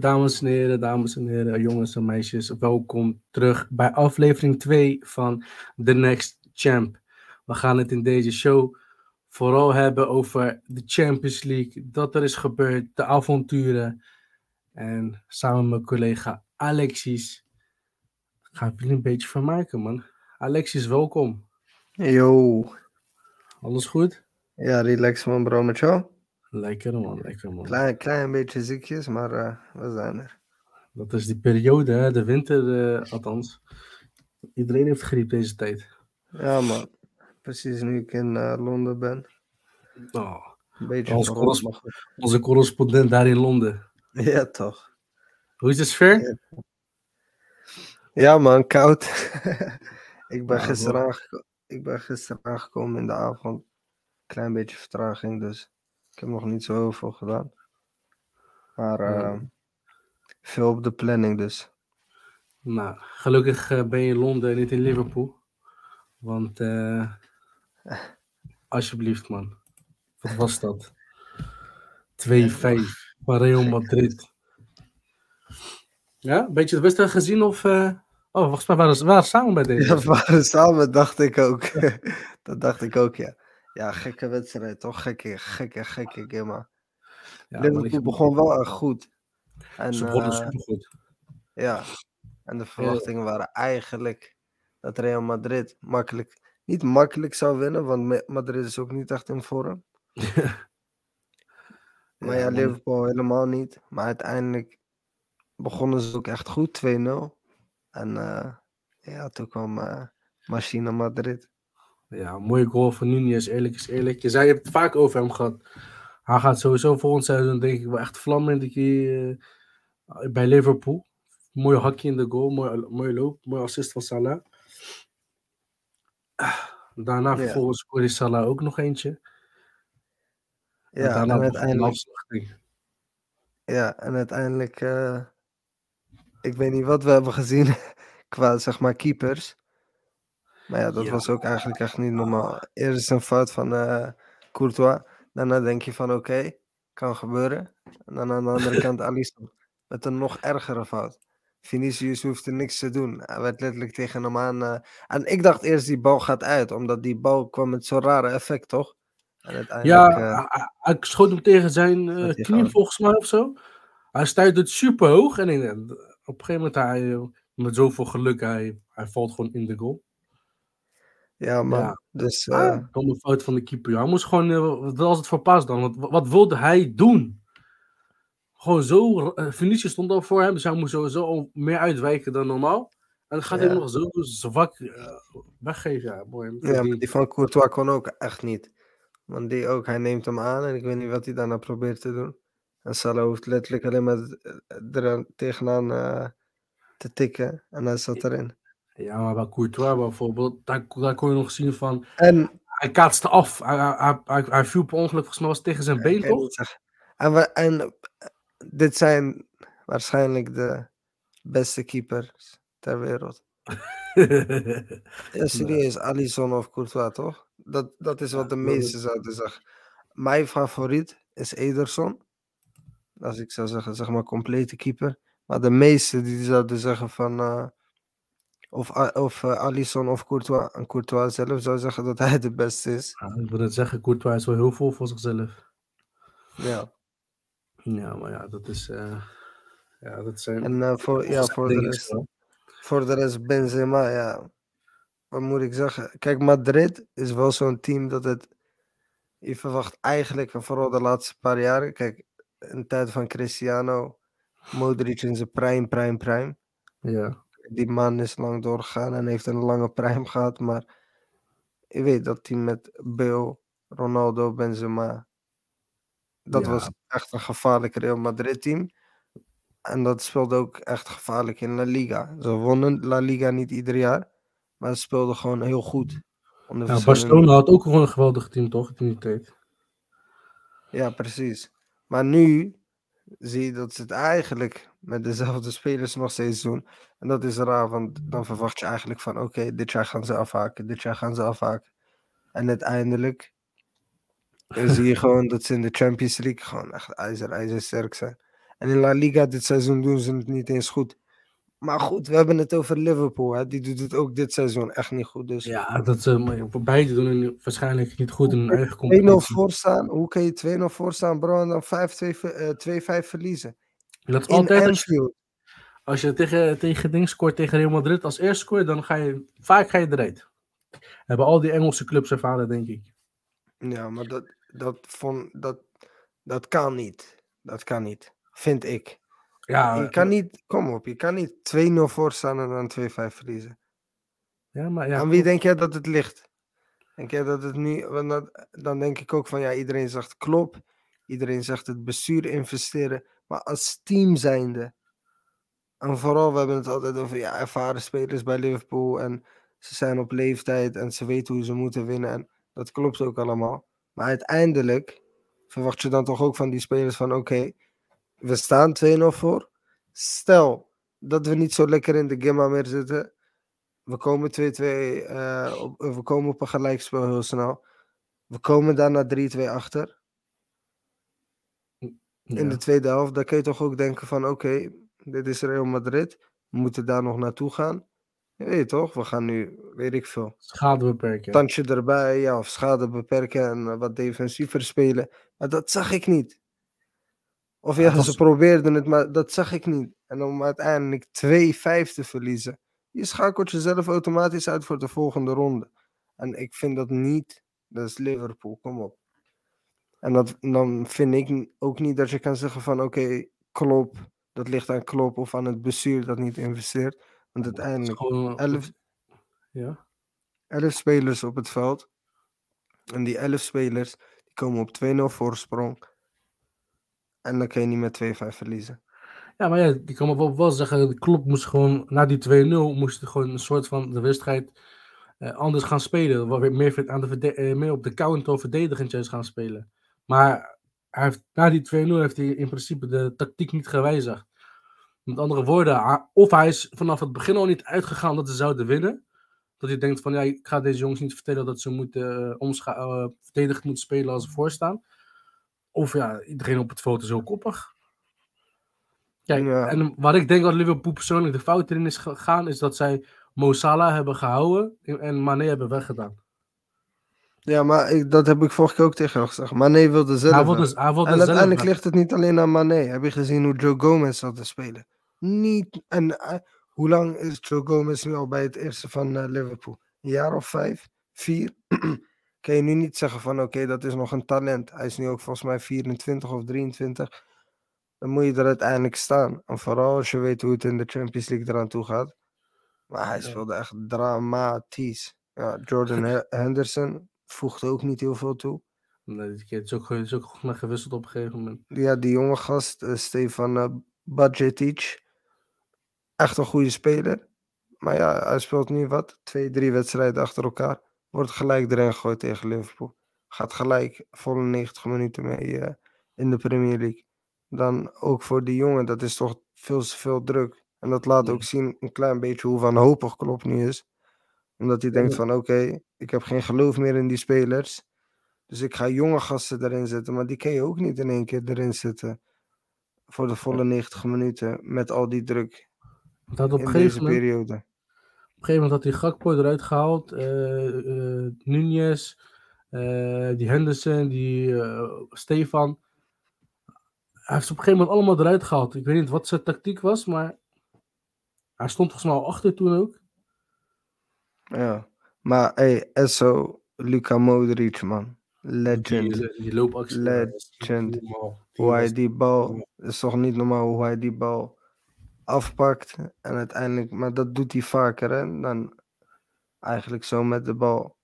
Dames en heren, dames en heren, jongens en meisjes, welkom terug bij aflevering 2 van The Next Champ. We gaan het in deze show vooral hebben over de Champions League, dat er is gebeurd, de avonturen. En samen met mijn collega Alexis ga ik jullie een beetje vermaken, man. Alexis, welkom. Yo. Alles goed? Ja, relax man bro, met jou? Lekker man, lekker man. Klein, klein beetje ziekjes, maar uh, we zijn er. Dat is die periode, hè? de winter uh, althans. Iedereen heeft griep deze tijd. Ja man, precies nu ik in uh, Londen ben. Oh, een beetje onze, corresp onze correspondent daar in Londen. Ja toch. Hoe is de sfeer? Ja, ja man, koud. ik, ben ja, gisteren ik ben gisteren aangekomen in de avond. Klein beetje vertraging, dus ik heb nog niet zo heel veel gedaan. Maar uh, veel op de planning dus. Nou, gelukkig uh, ben je in Londen en niet in Liverpool. Want uh, alsjeblieft man. Wat was dat? 2-5 van Real Madrid. Ja, een beetje de wedstrijd gezien of... Uh... Oh, volgens mij waren we waren samen bij deze. Ja, we waren samen, dacht ik ook. dat dacht ik ook, ja. Ja, gekke wedstrijd, toch? Gekke, gekke, gekke game. Ja, Liverpool begon wel echt goed. En, Ze begonnen uh, supergoed. Ja, en de verwachtingen waren eigenlijk dat Real Madrid makkelijk, niet makkelijk zou winnen, want Madrid is ook niet echt in vorm. maar ja, Liverpool helemaal niet. Maar uiteindelijk begonnen ze ook echt goed, 2-0. En uh, ja, toen kwam uh, Machine Madrid. Ja, mooie goal van Nunez, eerlijk is eerlijk. Je zei, je hebt het vaak over hem gehad. Hij gaat sowieso volgend seizoen, denk ik, wel echt vlammen keer, uh, bij Liverpool. Mooi hakje in de goal, mooi, mooi loop, mooi assist van Salah. Daarna ja. vervolgens scoorde Salah ook nog eentje. Ja, en, daarna en uiteindelijk... Ja, en uiteindelijk... Uh, ik weet niet wat we hebben gezien qua, zeg maar, keepers. Maar ja, dat ja. was ook eigenlijk echt niet normaal. Eerst is een fout van uh, Courtois. Daarna denk je van oké, okay, kan gebeuren. En dan aan de andere kant Alisson. Met een nog ergere fout. Vinicius hoefde niks te doen. Hij werd letterlijk tegen hem aan. Uh, en ik dacht eerst die bal gaat uit. Omdat die bal kwam met zo'n rare effect, toch? En ja, uh, hij, schoot hem tegen zijn knie volgens mij of zo. Hij stuit het super hoog. En in, op een gegeven moment hij met zoveel geluk, hij, hij valt gewoon in de goal. Ja, man. Ja. Dus, uh... ah, domme fout van de keeper. Hij moest gewoon, uh, wat was het voor pas dan? Wat, wat wilde hij doen? Gewoon zo, uh, Vinicius stond al voor hem, dus hij moest sowieso al meer uitwijken dan normaal. En dan gaat ja. hij nog zo zwak weggeven. Ja, maar die van Courtois kon ook echt niet. Want die ook, hij neemt hem aan en ik weet niet wat hij daarna probeert te doen. En Salah hoeft letterlijk alleen maar er tegenaan te tikken en hij zat erin. Ja, maar bij Courtois bijvoorbeeld, daar, daar kon je nog zien van... En, hij kaatste af. Hij, hij, hij, hij viel per ongeluk volgens mij was tegen zijn been, toch? En, en dit zijn waarschijnlijk de beste keepers ter wereld. ja, serieus, Alisson of Courtois, toch? Dat, dat is wat de meesten zouden zeggen. Mijn favoriet is Ederson. Als ik zou zeggen, zeg maar, complete keeper. Maar de meesten die zouden zeggen van... Uh, of, of uh, Alisson of Courtois. En Courtois zelf zou zeggen dat hij de beste is. Ja, ik wil het zeggen, Courtois is wel heel vol voor zichzelf. Ja. Ja, maar ja, dat is... Uh, ja, dat zijn... En uh, voor, ja, voor de rest... Voor de rest Benzema, ja... Wat moet ik zeggen? Kijk, Madrid is wel zo'n team dat het... Je verwacht eigenlijk, vooral de laatste paar jaren... Kijk, in de tijd van Cristiano... Modric in zijn prime, prime, prime. Ja die man is lang doorgegaan en heeft een lange prime gehad. Maar je weet dat team met Bill, Ronaldo, Benzema. Dat ja. was echt een gevaarlijk Real Madrid team. En dat speelde ook echt gevaarlijk in La Liga. Ze wonnen La Liga niet ieder jaar. Maar ze speelden gewoon heel goed. Ja, Barcelona had ook gewoon een geweldig team, toch? In die tijd. Ja, precies. Maar nu zie je dat ze het eigenlijk met dezelfde spelers nog steeds doen. En dat is raar, want dan verwacht je eigenlijk van: oké, okay, dit jaar gaan ze afhaken, dit jaar gaan ze afhaken. En uiteindelijk zie je gewoon dat ze in de Champions League gewoon echt ijzer, ijzer sterk zijn. En in La Liga dit seizoen doen ze het niet eens goed. Maar goed, we hebben het over Liverpool. Hè? Die doet het ook dit seizoen echt niet goed. Dus. Ja, dat ze uh, beide doen het waarschijnlijk niet goed in hun eigen competitie. 2-0 voorstaan. Hoe kan je 2-0 voorstaan, bro? En dan 5-2 uh, verliezen. Dat is in altijd Anfield. Als je tegen, tegen ding scoort tegen Real Madrid als eerste scoort, dan ga je vaak ga je eruit. Hebben al die Engelse clubs ervaren, denk ik. Ja, maar dat, dat, vond, dat, dat kan niet. Dat kan niet. Vind ik. Ja, je kan niet, kom op, je kan niet 2-0 voorstaan en dan 2-5 verliezen. Ja, maar ja, Aan wie denk jij dat het ligt? Denk jij dat het nu, dan denk ik ook van ja, iedereen zegt klop, iedereen zegt het bestuur investeren, maar als team zijnde, en vooral we hebben het altijd over ja, ervaren spelers bij Liverpool en ze zijn op leeftijd en ze weten hoe ze moeten winnen en dat klopt ook allemaal. Maar uiteindelijk verwacht je dan toch ook van die spelers van oké, we staan 2-0 voor. Stel dat we niet zo lekker in de Gimma meer zitten. We komen 2-2, uh, eh, we komen op een gelijkspel heel snel. We komen daarna 3-2 achter. In de tweede helft, dan kun je toch ook denken van oké, dit is Real Madrid. We moeten daar nog naartoe gaan. Je weet toch, we gaan nu, weet ik veel. Schade beperken. Tandje erbij, ja, of schade beperken en wat defensiever spelen. Maar dat zag ik niet. Of ja, ze probeerden het, maar dat zag ik niet. En om uiteindelijk 2-5 te verliezen. Je schakelt jezelf automatisch uit voor de volgende ronde. En ik vind dat niet. Dat is Liverpool, kom op. En dat, dan vind ik ook niet dat je kan zeggen van oké, okay, Klop, dat ligt aan Klop of aan het bestuur dat niet investeert. Want uiteindelijk gewoon... elf, ja? elf spelers op het veld. En die elf spelers die komen op 2-0 voorsprong. En dan kun je niet met 2-5 verliezen. Ja, maar ja, die kan me wel, wel zeggen, de klop moest gewoon, na die 2-0, moest gewoon een soort van de wedstrijd uh, anders gaan spelen. Waar weer meer, aan de uh, meer op de counter verdedigend gaan spelen. Maar hij heeft, na die 2-0 heeft hij in principe de tactiek niet gewijzigd. Met andere woorden, of hij is vanaf het begin al niet uitgegaan dat ze zouden winnen. Dat hij denkt van, ja, ik ga deze jongens niet vertellen dat ze moeten uh, omscha- verdedigd moeten spelen als ze voorstaan. Of ja, iedereen op het foto is heel koppig. Kijk, en waar ik denk dat Liverpool persoonlijk de fout erin is gegaan, is dat zij Mo Salah hebben gehouden en Mane hebben weggedaan. Ja, maar ik, dat heb ik vorige keer ook tegen jou gezegd. Mane wilde zelf. Hij wilde, hij wilde en uiteindelijk ligt het niet alleen aan Mane. Heb je gezien hoe Joe Gomez zat te spelen? Niet. En uh, hoe lang is Joe Gomez nu al bij het eerste van uh, Liverpool? Een jaar of vijf? Vier? kan je nu niet zeggen van oké, dat is nog een talent. Hij is nu ook volgens mij 24 of 23. Dan moet je er uiteindelijk staan. En vooral als je weet hoe het in de Champions League eraan toe gaat. Maar hij speelde echt dramatisch. Ja, Jordan Henderson voegde ook niet heel veel toe. Nee, het is ook, is ook gewisseld op een gegeven moment. Ja, die jonge gast, uh, Stefan uh, Badjetic. Echt een goede speler. Maar ja, hij speelt nu wat? Twee, drie wedstrijden achter elkaar. Wordt gelijk erin gegooid tegen Liverpool. Gaat gelijk volle 90 minuten mee uh, in de Premier League. Dan ook voor die jongen, dat is toch veel te veel druk. En dat laat ook zien een klein beetje hoe wanhopig Klopp nu is. Omdat hij denkt van oké, ik heb geen geloof meer in die spelers. Dus ik ga jonge gasten erin zetten. Maar die kan je ook niet in één keer erin zetten. Voor de volle 90 minuten. Met al die druk. Dat op in deze periode een gegeven moment had hij Gakpo eruit gehaald. Uh, Nunez. Uh, die Henderson. Die Stefan. Hij heeft ze op een gegeven moment allemaal eruit gehaald. Ik weet niet wat zijn tactiek was. Maar hij stond volgens mij al achter toen ook. Ja. Maar hey, Esso. Luka Modric man. Legend. Die, die loopactie. Legend. Hoe hij die bal. is toch niet normaal hoe hij die bal afpakt en uiteindelijk, maar dat doet hij vaker hè, dan eigenlijk zo met de bal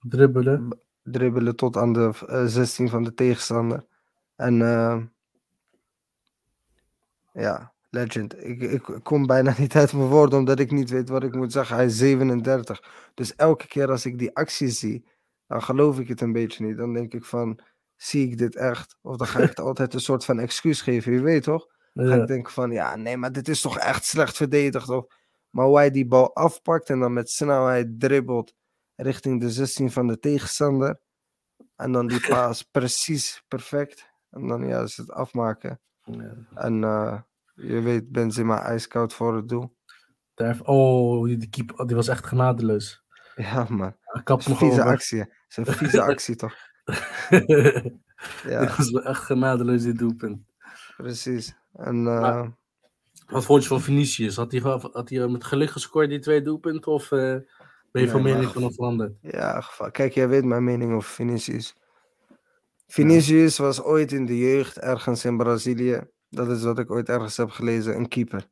dribbelen. Dribbelen tot aan de uh, eh, 16 van de tegenstander. En uh, ja, legend. Ik, ik kom bijna niet uit mijn woorden omdat ik niet weet wat ik moet zeggen. Hij is 37. Dus elke keer als ik die actie zie, dan geloof ik het een beetje niet. Dan denk ik van, zie ik dit echt? Of dan ga ik het altijd een soort van excuus geven, je weet toch? Ik denk van, ja, nee, maar dit is toch echt slecht verdedigd. Of, maar hoe hij die bal afpakt en dan met snelheid dribbelt richting de 16 van de tegenstander. En dan die paas precies perfect. En dan ja, is het afmaken. En uh, je weet, Benzema ijskoud voor het doel. Oh, die keeper, die was echt genadeloos. Ja, man. Kap een vieze actie. Het is een vieze actie, toch? ja. Dat was echt genadeloos, dit doelpunt. Precies. En, uh... wat vond je van Vinicius? Had hij, had hij met geluk gescoord, die twee doelpunten? Of uh, ben je van mening van veranderd? Ja, kijk, jij weet mijn mening over Vinicius. Vinicius was ooit in de jeugd, ergens in Brazilië. Dat is wat ik ooit ergens heb gelezen, een keeper.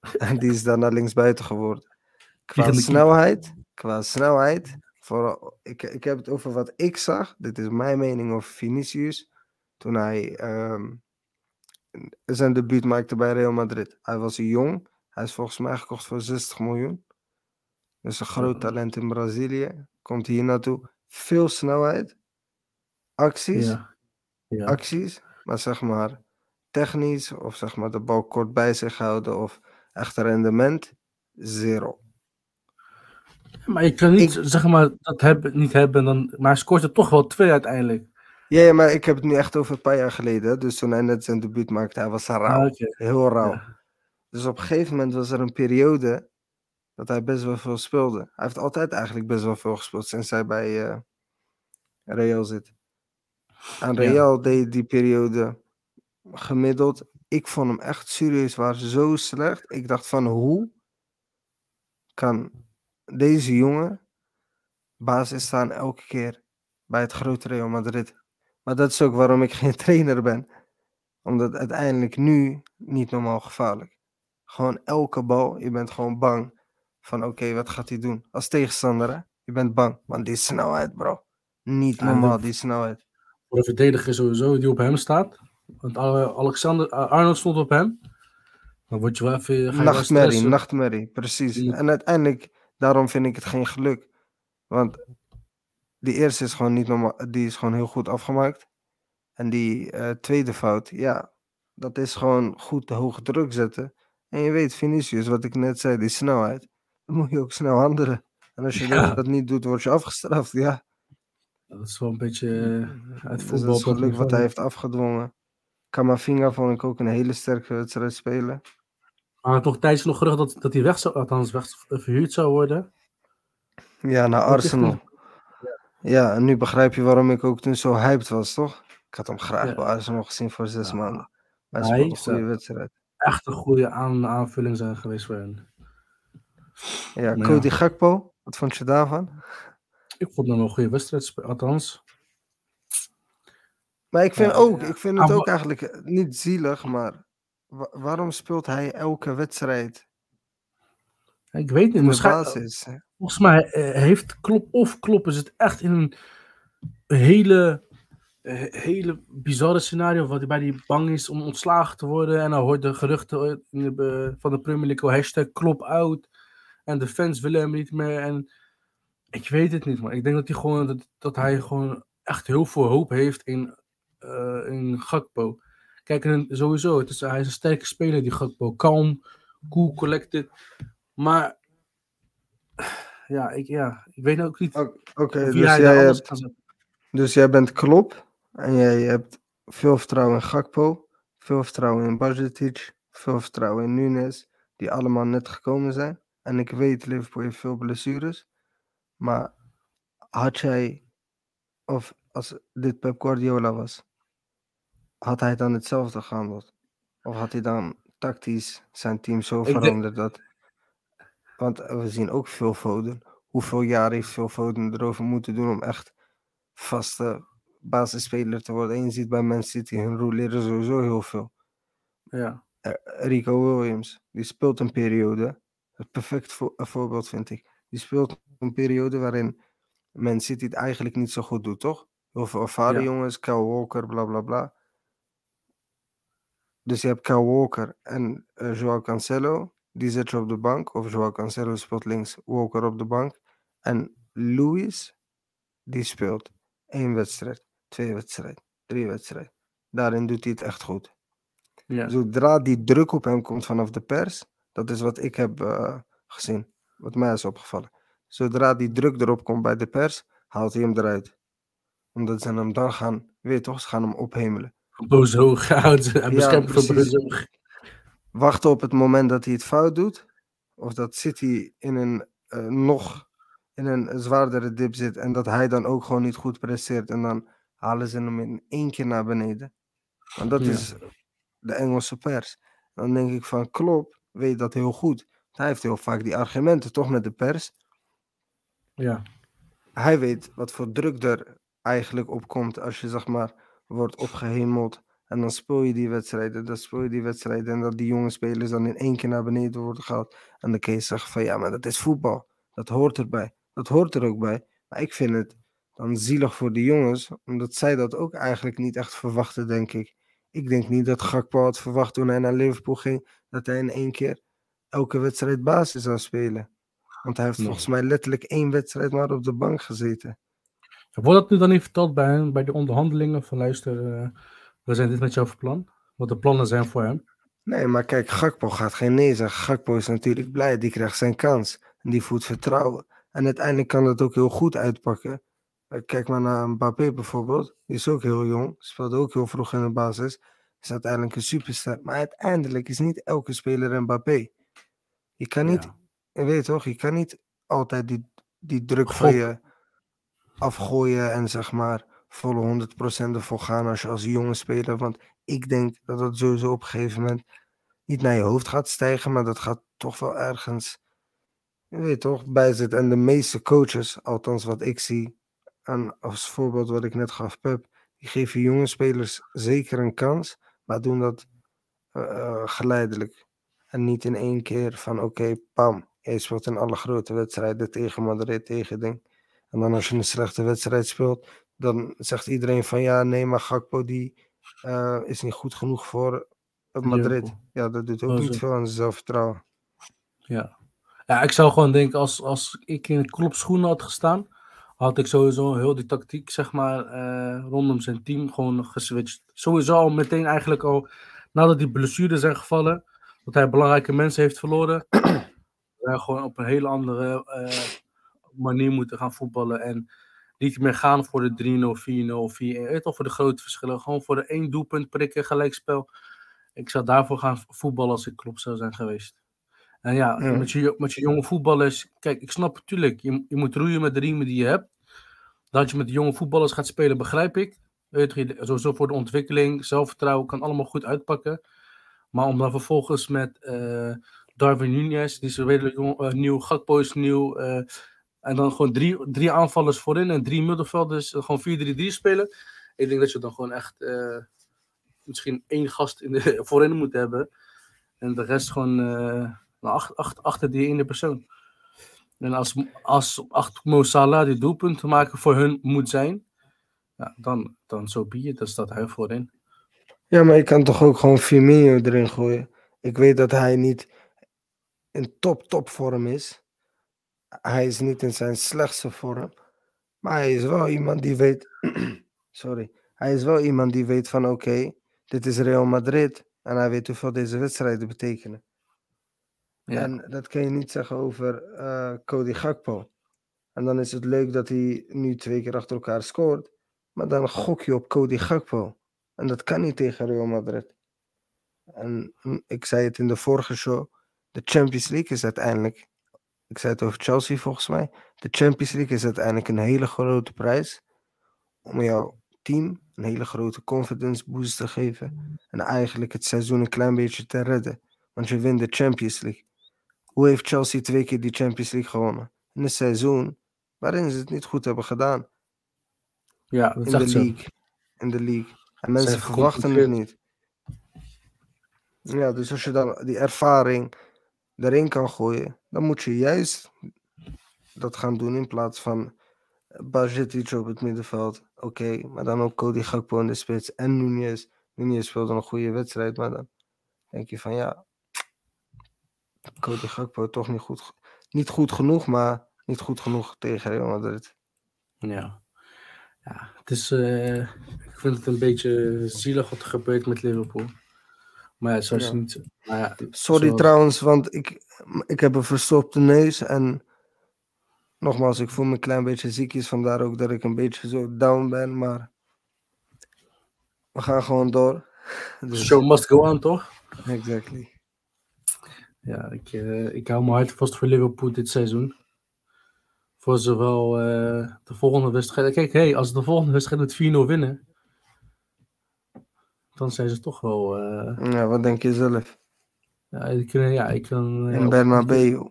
En die is naar linksbuiten geworden. Qua snelheid, qua snelheid, voor, ik, ik heb het over wat ik zag. Dit is mijn mening over Vinicius. Toen hij um, zijn debuut maakte bij Real Madrid. Hij was jong. Hij is volgens mij gekocht voor 60 miljoen. Dus een groot talent in Brazilië. Komt hier naartoe. Veel snelheid. Acties. Ja. Ja. Acties. Maar zeg maar technisch. Of zeg maar de bal kort bij zich houden. Of echt rendement. Zero. Maar je kan niet, zeg maar, dat hebben, niet hebben, dan, maar hij scoort er toch wel twee uiteindelijk. Ja, ja, maar ik heb het nu echt over een paar jaar geleden. Dus toen hij net zijn debuut maakte, hij was rauw. Ah, Heel rauw. Dus op een gegeven moment was er een periode dat hij best wel veel speelde. Hij heeft altijd eigenlijk best wel veel gespeeld sinds hij bij uh, Real zit. Aan Real ja. deed die periode gemiddeld. Ik vond hem echt serieus waar zo slecht. Ik dacht van hoe kan deze jongen basis staan elke keer bij het grote Real Madrid. Maar dat is ook waarom ik geen trainer ben. Omdat uiteindelijk nu niet normaal gevaarlijk. Gewoon elke bal, je bent gewoon bang van oké, wat gaat hij doen? Als tegenstander, hè? je bent bang. Want die snelheid, bro. Niet normaal, die snelheid. Voor de verdediger sowieso die op hem staat. Want Alexander, Arnold stond op hem. Dan word je wel even... Nachtmerrie, nachtmerrie, precies. En uiteindelijk Daarom vind ik het geen geluk. Want die eerste is gewoon niet normaal, die is gewoon heel goed afgemaakt. En die uh, tweede fout, ja, dat is gewoon goed de hoge druk zetten. En je weet, Vinicius, wat ik net zei, die snelheid, dan moet je ook snel handelen. En als je ja. dat niet doet, word je afgestraft, ja. Dat is wel een beetje uh, het voetbal. dat is wat hij heeft afgedwongen. Kamavinga vond ik ook een hele sterke wedstrijd spelen. Maar toch tijdens nog gerucht dat, dat hij weg zou, althans weg, verhuurd zou worden. Ja, naar Arsenal. Ja. en nu begrijp je waarom ik ook toen zo hyped was, toch? Ik had hem graag ja. bij Arsenal gezien voor zes maanden. Maar het een goede wedstrijd. Echt een goede aan, aanvulling zijn geweest voor hen. Ja, Cody Gakpo, wat vond je daarvan? Ik vond hem een goede wedstrijd, althans. Maar ik vind, ook, ik vind het ook eigenlijk niet zielig, maar waarom speelt hij elke wedstrijd? Ik weet niet, misschien. Volgens mij eh, heeft Klop of Klop is het echt in een hele, eh, hele bizarre scenario waar hij bij die bang is om ontslagen te worden. En dan hoort de geruchten de, van de Premier League hashtag Klop out. En de fans willen hem niet meer. En ik weet het niet, maar ik denk dat hij gewoon, dat, dat hij gewoon echt heel veel hoop heeft in, uh, in Gakpo. Kijk, sowieso, het is, hij is een sterke speler, die Gakpo. Kalm, cool, collected. Maar, ja, ik, ja, ik weet ook niet Oké, dus, jij hebt, dus jij bent Klop en jij hebt veel vertrouwen in Gakpo, veel vertrouwen in Bajetic, veel vertrouwen in Nunes, die allemaal net gekomen zijn. En ik weet, Liverpool heeft veel blessures. Maar had jij, of als dit Pep Guardiola was, had hij dan hetzelfde gehandeld? Of had hij dan tactisch zijn team zo veranderd dat... Want we zien ook veel Foden. Hoeveel jaar heeft veel Foden erover moeten doen om echt vaste basisspeler te worden? En je ziet bij Man City, hun roleren sowieso heel veel. Ja. Eh, Rico Williams, die speelt een periode. Het perfect voorbeeld vind ik. Die speelt een periode waarin Man City het eigenlijk niet zo goed doet, toch? Heel veel ervaren jongens, Kyle Walker, bla bla bla. Dus je hebt Kyle Walker en uh, Joao Cancelo. Die zet je op de bank. Of Joao Cancelo speelt links, Walker op de bank. En Luis, die speelt één wedstrijd, twee wedstrijden, drie wedstrijden. Daarin doet hij het echt goed. Ja. Zodra die druk op hem komt vanaf de pers, dat is wat ik heb uh, gezien, wat mij is opgevallen. Zodra die druk erop komt bij de pers, haalt hij hem eruit. Omdat ze hem dan gaan, weet toch, ze gaan hem ophemelen. Bozoog houdt. Hij beschermt ja, voor Bozoog. Wachten op het moment dat hij het fout doet. Of dat City in een uh, nog in een zwaardere dip zit. En dat hij dan ook gewoon niet goed presteert. En dan halen ze hem in één keer naar beneden. Want dat is de Engelse pers. Dan denk ik van Klopp weet dat heel goed. Hij heeft heel vaak die argumenten toch met de pers. Ja. Hij weet wat voor druk er eigenlijk op komt als je zeg maar wordt opgehemeld. En dan speel je die wedstrijden, dan speel je die wedstrijden en dat die jonge spelers dan in één keer naar beneden worden gehaald. En dan kun je zeggen van ja, maar dat is voetbal. Dat hoort erbij. Dat hoort er ook bij. Maar ik vind het dan zielig voor de jongens, omdat zij dat ook eigenlijk niet echt verwachten, denk ik. Ik denk niet dat Gakpo had verwacht toen hij naar Liverpool ging, dat hij in één keer elke wedstrijd basis zou spelen. Want hij heeft volgens mij letterlijk één wedstrijd maar op de bank gezeten. Wordt dat nu dan niet verteld bij, bij de onderhandelingen van luister, uh, we zijn dit met jou van plan? Wat de plannen zijn voor hem? Nee, maar kijk, Gakpo gaat geen nee zeggen. Gakpo is natuurlijk blij, die krijgt zijn kans. En die voelt vertrouwen. En uiteindelijk kan dat ook heel goed uitpakken. Eh, kijk maar naar Mbappé bijvoorbeeld. Die is ook heel jong. Speelde ook heel vroeg in de basis. Is uiteindelijk een superster. Maar uiteindelijk is niet elke speler Mbappé. Je kan niet, je weet toch, je kan niet altijd die, die druk van je afgooien en zeg maar volle 100% ervoor gaan als je als jonge speler. Want ik denk dat dat sowieso op een gegeven moment niet naar je hoofd gaat stijgen, maar dat gaat toch wel ergens, je weet toch, bij zitten. En de meeste coaches, althans wat ik zie, en als voorbeeld wat ik net gaf, Pep, die geven jonge spelers zeker een kans, maar doen dat uh, geleidelijk. En niet in één keer van oké, pam, je speelt in alle grote wedstrijden tegen Madrid, tegen ding. En dan als je een slechte wedstrijd speelt, dan zegt iedereen van ja, nee, maar Gakpo die uh, is niet goed genoeg voor Madrid. Ja, dat doet ook niet veel aan zelfvertrouwen. Ja. ja, ik zou gewoon denken, als, als ik in Klopp schoenen had gestaan, had ik sowieso heel die tactiek, zeg maar, uh, rondom zijn team gewoon geswitcht. Sowieso al meteen eigenlijk al, nadat die blessures zijn gevallen, dat hij belangrijke mensen heeft verloren, wij gewoon op een hele andere uh, manier moeten gaan voetballen. En niet meer gaan voor de 3-0, 4-0, 4-1. Of voor de grote verschillen. Gewoon voor de één doelpunt prikken, gelijkspel. Ik zou daarvoor gaan voetballen als ik klop zou zijn geweest. En ja, Met, je, met je jonge voetballers. Kijk, ik snap natuurlijk, je, je moet roeien met de riemen die je hebt. Dat je met de jonge voetballers gaat spelen, begrijp ik. Sowieso voor de ontwikkeling, zelfvertrouwen kan allemaal goed uitpakken. Maar om dan vervolgens met uh, Darwin Nunez, die is redelijk jong, uh, nieuw, Gakpo is nieuw. Uh, en dan gewoon drie, drie aanvallers voorin en drie middenvelders. Gewoon 4-3-3 spelen. Ik denk dat je dan gewoon echt misschien één gast in de, voorin moet hebben. En de rest gewoon achter, achter, achter die ene persoon. En als, als achter Mo Salah die doelpunten maken voor hun moet zijn, ja, dan, dan zo so je, dan staat hij voorin. Ja, maar je kan toch ook gewoon Firmino erin gooien. Ik weet dat hij niet in top, top vorm is. Hij is niet in zijn slechtste vorm. Maar hij is wel iemand die weet. sorry. Hij is wel iemand die weet van oké, dit is Real Madrid. En hij weet hoeveel deze wedstrijden betekenen. Ja. En dat kan je niet zeggen over uh, Cody Gakpo. En dan is het leuk dat hij nu twee keer achter elkaar scoort. Maar dan gok je op Cody Gakpo. En dat kan niet tegen Real Madrid. En hm, ik zei het in de vorige show. De Champions League is uiteindelijk. Ik zei het over Chelsea volgens mij. De Champions League is uiteindelijk een hele grote prijs. Om jouw team een hele grote confidence boost te geven. En eigenlijk het seizoen een klein beetje te redden. Want je wint de Champions League. Hoe heeft Chelsea twee keer die Champions League gewonnen? In een seizoen waarin ze het niet goed hebben gedaan. Ja, in de league. In de league. En mensen verwachten het niet. Ja, dus als je dan die ervaring erin kan gooien, dan moet je juist dat gaan doen in plaats van Bajetic op het middenveld. Oké, maar dan ook Cody Gakpo in de spits en Nunez. Nunez speelde een goede wedstrijd, maar dan denk je van ja, Cody Gakpo toch niet goed, niet goed genoeg, maar niet goed genoeg tegen Real Madrid. Ja, ja het is, uh, ik vind het een beetje zielig wat er gebeurt met Liverpool. Maar ja, zoals ja. niet. Maar ja, Sorry trouwens, want ik, ik heb een verstopte neus en nogmaals, ik voel me een klein beetje ziekjes, vandaar ook dat ik een beetje zo down ben, maar we gaan gewoon door. Dus... Show must go on, toch? Exactly. Ja, ik, uh, ik hou me hard vast voor Liverpool dit seizoen. Voor zowel uh, de volgende wedstrijd. Kijk, hey, als de volgende wedstrijd met 4-0 winnen, dan zijn ze toch wel. Uh... Ja, wat denk je zelf? Ja, ik, ja, ik kan. In Bernabeu.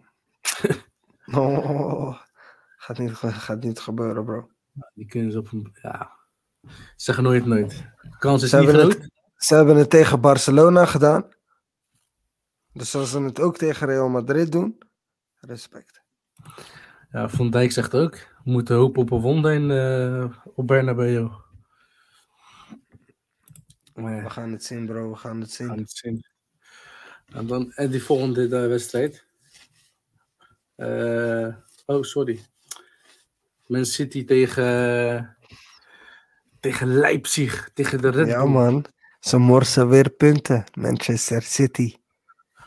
oh, gaat, niet, gaat niet gebeuren, bro. die kunnen ze op een. Ja. Zeggen nooit nooit. kans is ze niet groot. Het, ze hebben het tegen Barcelona gedaan. Dus als ze het ook tegen Real Madrid doen, respect. Ja, Van Dijk zegt ook, we moeten hopen op een wonder in, uh, op Bernabeu. We gaan het zien, bro. We gaan het zien. We gaan het zien. En dan en die volgende uh, wedstrijd. Uh, oh, sorry. Man City tegen, tegen Leipzig, tegen de Red Bull. Ja, man. Ze morsen weer punten, Manchester City.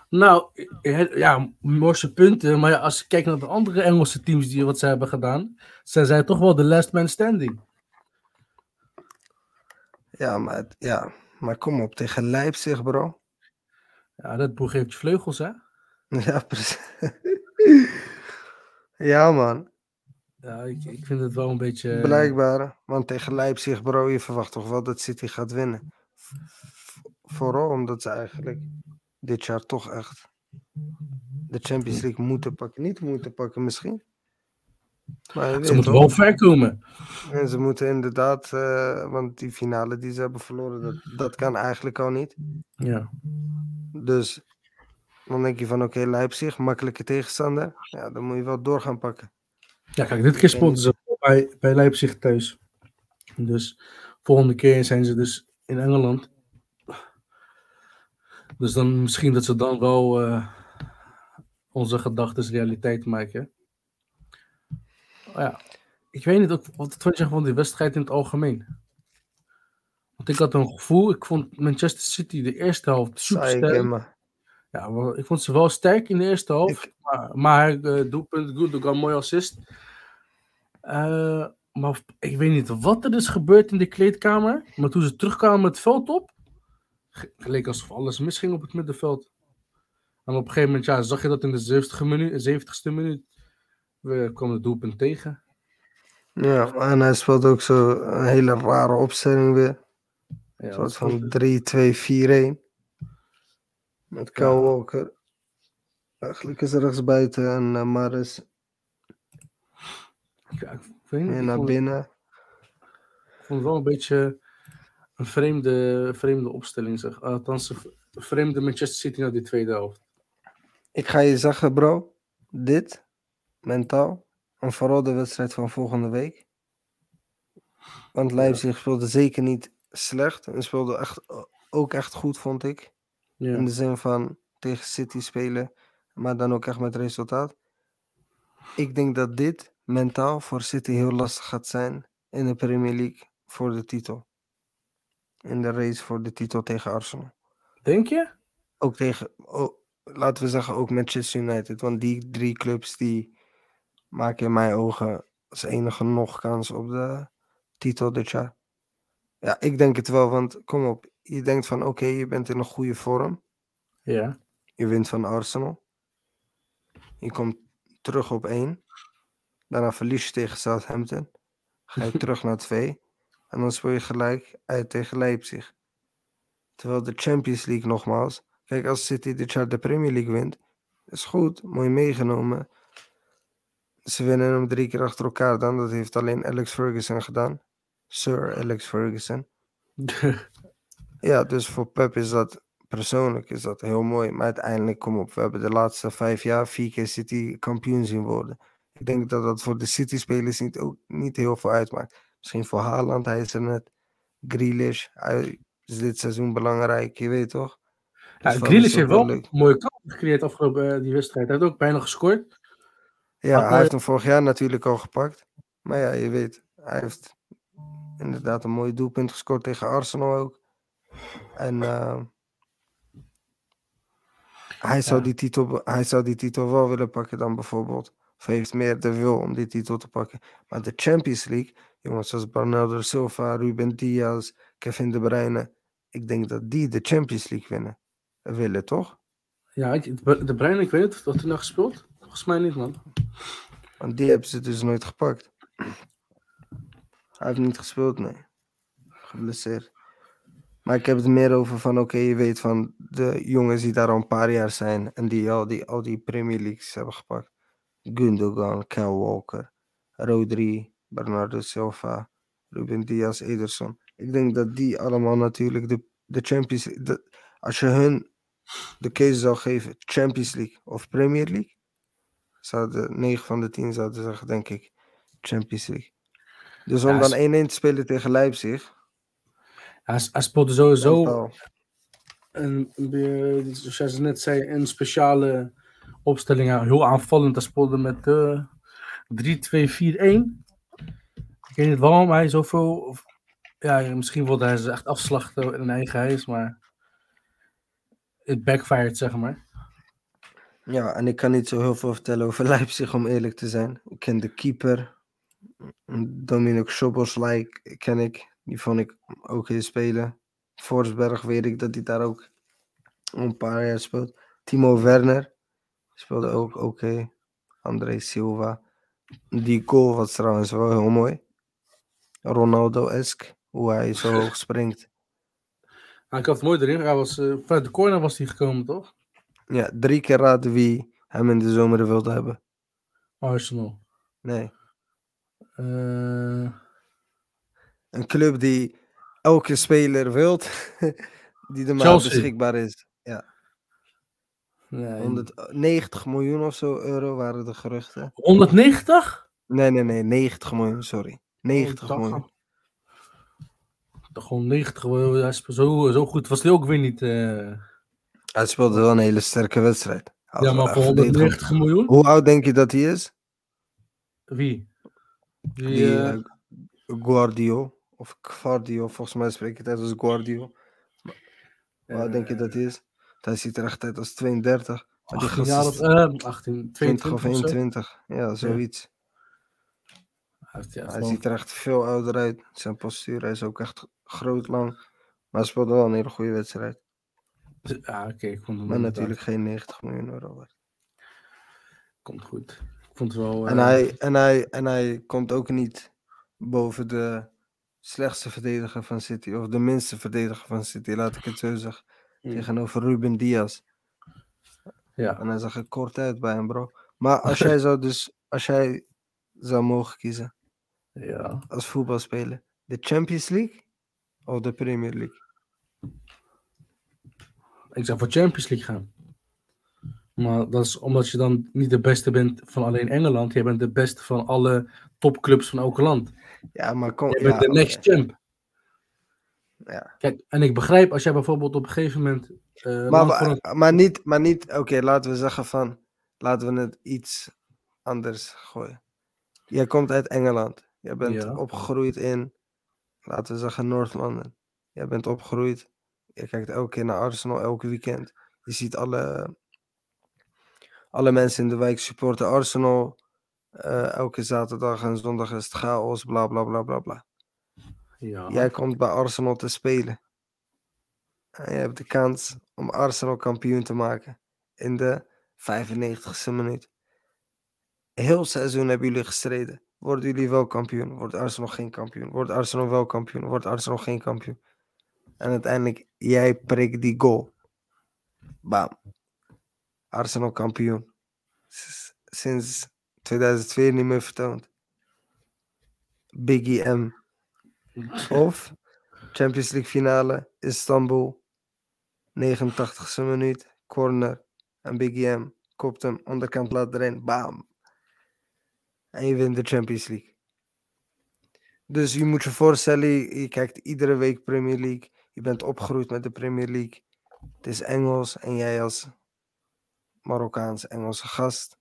Nou, ja, morse punten. Maar als je kijkt naar de andere Engelse teams die wat ze hebben gedaan, zijn zij toch wel de last man standing. Ja, maar, ja, maar kom op, tegen Leipzig, bro. Ja, dat boeg heeft je vleugels, hè? Ja, precies. ja, man. Ja, ik, ik vind het wel een beetje... Blijkbaar, want tegen Leipzig, bro, je verwacht toch wel dat City gaat winnen. Vooral omdat ze eigenlijk dit jaar toch echt de Champions League moeten pakken. Niet moeten pakken misschien. Maar ze moeten wel ver komen. En ze moeten inderdaad, uh, want die finale die ze hebben verloren, dat, dat kan eigenlijk al niet. Ja. Dus dan denk je van oké, okay, Leipzig, makkelijke tegenstander. Ja, dan moet je wel door gaan pakken. Ja, kijk, dit keer spotten ze bij, bij Leipzig thuis. Dus volgende keer zijn ze dus in Engeland. Dus dan misschien dat ze dan wel uh, onze gedachten realiteit maken. Ja, ik weet niet ook, wat vond je van die wedstrijd in het algemeen? Want ik had een gevoel, ik vond Manchester City de eerste helft super sterk. Ja, ik vond ze wel sterk in de eerste helft. Ik... Maar, maar uh, doelpunt, goed, ook een mooi assist. Uh, maar ik weet niet wat er is gebeurd in de kleedkamer. Maar toen ze terugkwamen het veld op, geleek alsof alles misging op het middenveld. En op een gegeven moment ja, zag je dat in de 70ste minuut, 70ste minuut we kwam het doelpunt tegen. Ja, en hij speelt ook zo een hele rare opstelling weer. Ja, een soort van 3-2-4-1. Met Kyle Walker. Eigenlijk is er rechtsbuiten en uh, Maris. Ja, ik weet niet, en naar binnen. Ik vond het wel een beetje een vreemde, vreemde opstelling, zeg. Althans, een vreemde Manchester City naar die tweede helft. Ik ga je zeggen, bro. Dit, mentaal. En vooral de wedstrijd van volgende week. Want Leipzig speelde zeker niet slecht. En speelde echt, ook echt goed, vond ik. Ja. In de zin van tegen City spelen. Maar dan ook echt met resultaat. Ik denk dat dit mentaal voor City heel lastig gaat zijn in de Premier League voor de titel in de race voor de titel tegen Arsenal. Denk je? Ook tegen, oh, laten we zeggen, ook Manchester United. Want die drie clubs die maken in mijn ogen als enige nog kans op de titel dit jaar. Ja, ik denk het wel, want kom op. Je denkt van oké, je bent in een goede vorm. Ja. Je wint van Arsenal. Je komt terug op één. Daarna verlies je tegen Southampton. Ga je terug naar twee. En dan speel je gelijk uit tegen Leipzig. Terwijl de Champions League nogmaals. Kijk, als City dit jaar de Premier League wint. Is goed, mooi meegenomen. Ze winnen hem drie keer achter elkaar dan. Dat heeft alleen Alex Ferguson gedaan. Sir Alex Ferguson. ja, dus voor Pep is dat persoonlijk is dat heel mooi. Maar uiteindelijk, kom op, we hebben de laatste vijf jaar vier keer City kampioen zien worden. Ik denk dat dat voor de City-spelers niet, ook niet heel veel uitmaakt. Misschien voor Haaland, hij is er net. Grealish, hij is dit seizoen belangrijk, je weet toch? Dus ja, Grealish heeft wel een mooie kans gecreëerd afgelopen uh, die wedstrijd. Hij heeft ook bijna gescoord. Ja, hij heeft hem vorig jaar natuurlijk al gepakt. Maar ja, je weet, hij heeft inderdaad een mooi doelpunt gescoord tegen Arsenal ook. En uh, hij, zou die titel, hij zou die titel wel willen pakken dan bijvoorbeeld Of heeft meer de wil om die titel te pakken. Maar de Champions League, jongens zoals Bernardo Silva, Ruben Diaz, Kevin De Bruyne. Ik denk dat die de Champions League winnen. Willen, toch? Ja, De Bruyne, ik weet het. Wat hij nou gespeeld? Volgens mij niet, man. Want die hebben ze dus nooit gepakt. Hij heeft niet gespeeld, nee. Geblesseerd. Maar ik heb het meer over van, oké, je weet van de jongens die daar al een paar jaar zijn en die al die, al die Premier Leagues hebben gepakt. Gundogan, Kyle Walker, Rodri, Bernardo Silva, Ruben Diaz, Ederson. Ik denk dat die allemaal natuurlijk de, de Champions League, als je hun de keuze zou geven, Champions League of Premier League, zouden 9 van de 10 zouden zeggen, denk ik, Champions League. Dus om dan 1-1 te spelen tegen Leipzig. Hij, hij speelde sowieso, een, zoals jij net zei, een speciale opstelling. Heel aanvallend. Hij speelde met uh, 3-2-4-1. Ik weet niet waarom hij zoveel. Ja, misschien wilde hij ze echt afslachten in eigen huis, maar het backfired, zeg maar. Ja, en ik kan niet zo heel veel vertellen over Leipzig, om eerlijk te zijn. Ik ken de keeper, Dominic Soboslai ken ik. Die vond ik ook heel spelen. Forsberg weet ik dat hij daar ook een paar jaar speelt. Timo Werner speelde ook oké. Okay. André Silva. Die goal was trouwens wel heel mooi. Ronaldo-esk, hoe hij zo hoog springt. ik had het mooi erin. Hij was, uh, vanuit de corner was hij gekomen, toch? Ja, drie keer raden wie hem in de zomer wilde hebben. Arsenal. Nee. Uh... Een club die elke speler wilt, die er maar beschikbaar is. Ja. Nee. 190 miljoen of zo euro waren de geruchten. 190? Nee, nee, nee, 90 miljoen, sorry. 90 oh, miljoen. Gewoon 90 miljoen, zo, zo goed was hij ook weer niet. Uh... Hij speelde wel een hele sterke wedstrijd. ja, maar voor 190 miljoen? Hoe oud denk je dat hij is? Wie? Die, Die uh... Guardio. Of Guardio, volgens mij spreek ik het als Guardio. Hoe oud denk je dat hij is? Hij ziet er echt uit als 32. 18 jaar of uh, 18, 22 of 21. Ja, zoiets. Ja. hij ziet er echt veel ouder uit. Zijn postuur, hij is ook echt groot, lang. Maar hij speelde wel een hele goede wedstrijd. Oké. Okay, maar natuurlijk geen 90 miljoen euro Komt goed. Ik vond het wel... En, uh... hij, en, hij, en hij komt ook niet boven de slechtste verdediger van City. Of de minste verdediger van City, laat ik het zo zeggen. Mm. Tegenover Ruben Diaz. Ja. En hij zag er kort uit bij hem, bro. Maar als jij zou dus, als jij zou mogen kiezen. Ja. Als voetbalspeler. De Champions League of de Premier League? Ik zou voor Champions League gaan. Maar dat is omdat je dan niet de beste bent van alleen Engeland. Je bent de beste van alle topclubs van elk land. Ja, maar kom... Je bent de next champ. Ja. Kijk, en ik begrijp als jij bijvoorbeeld op een gegeven moment. Uh, maar, maar niet, maar niet oké, laten we zeggen van. Laten we het iets anders gooien. Jij komt uit Engeland. Jij bent opgegroeid in, laten we zeggen, North London. Jij bent opgegroeid. Je kijkt elke keer naar Arsenal, elke weekend. Je ziet alle, alle mensen in de wijk supporten Arsenal. Uh, elke zaterdag en zondag is het chaos, bla bla bla bla bla. Ja. Jij komt bij Arsenal te spelen. En je hebt de kans om Arsenal kampioen te maken in de 95ste minuut. Heel seizoen hebben jullie gestreden. Worden jullie wel kampioen? Wordt Arsenal geen kampioen? Wordt Arsenal wel kampioen? Wordt Arsenal geen kampioen? En uiteindelijk, jij prikt die goal. Bam. Arsenal kampioen. Sinds 2002 niet meer vertoond. Biggie M of Champions League finale, Istanbul. 89ste minuut, corner. En Biggie M kopt hem, onderkant laat erin, bam. En je wint de Champions League. Dus je moet je voorstellen, je, kijkt iedere week Premier League. Je bent opgegroeid met de Premier League. Het is Engels en jij als Marokkaans-Engelse gast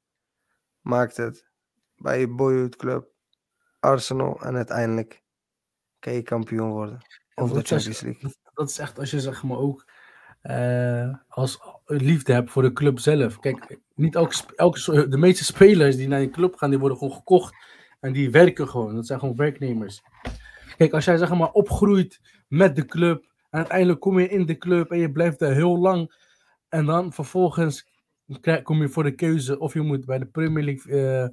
maakt het bij je boyhood club Arsenal en uiteindelijk kan je kampioen worden. Of de Champions League. Dat is echt als je zeg maar ook uh, als liefde hebt voor de club zelf. Kijk, niet elke, elke, de meeste spelers die naar een club gaan, die worden gewoon gekocht. En die werken gewoon. Dat zijn gewoon werknemers. Kijk, als jij zeg maar opgroeit met de club. En uiteindelijk kom je in de club en je blijft daar heel lang. En dan vervolgens kom je voor de keuze of je moet bij de Premier League uh,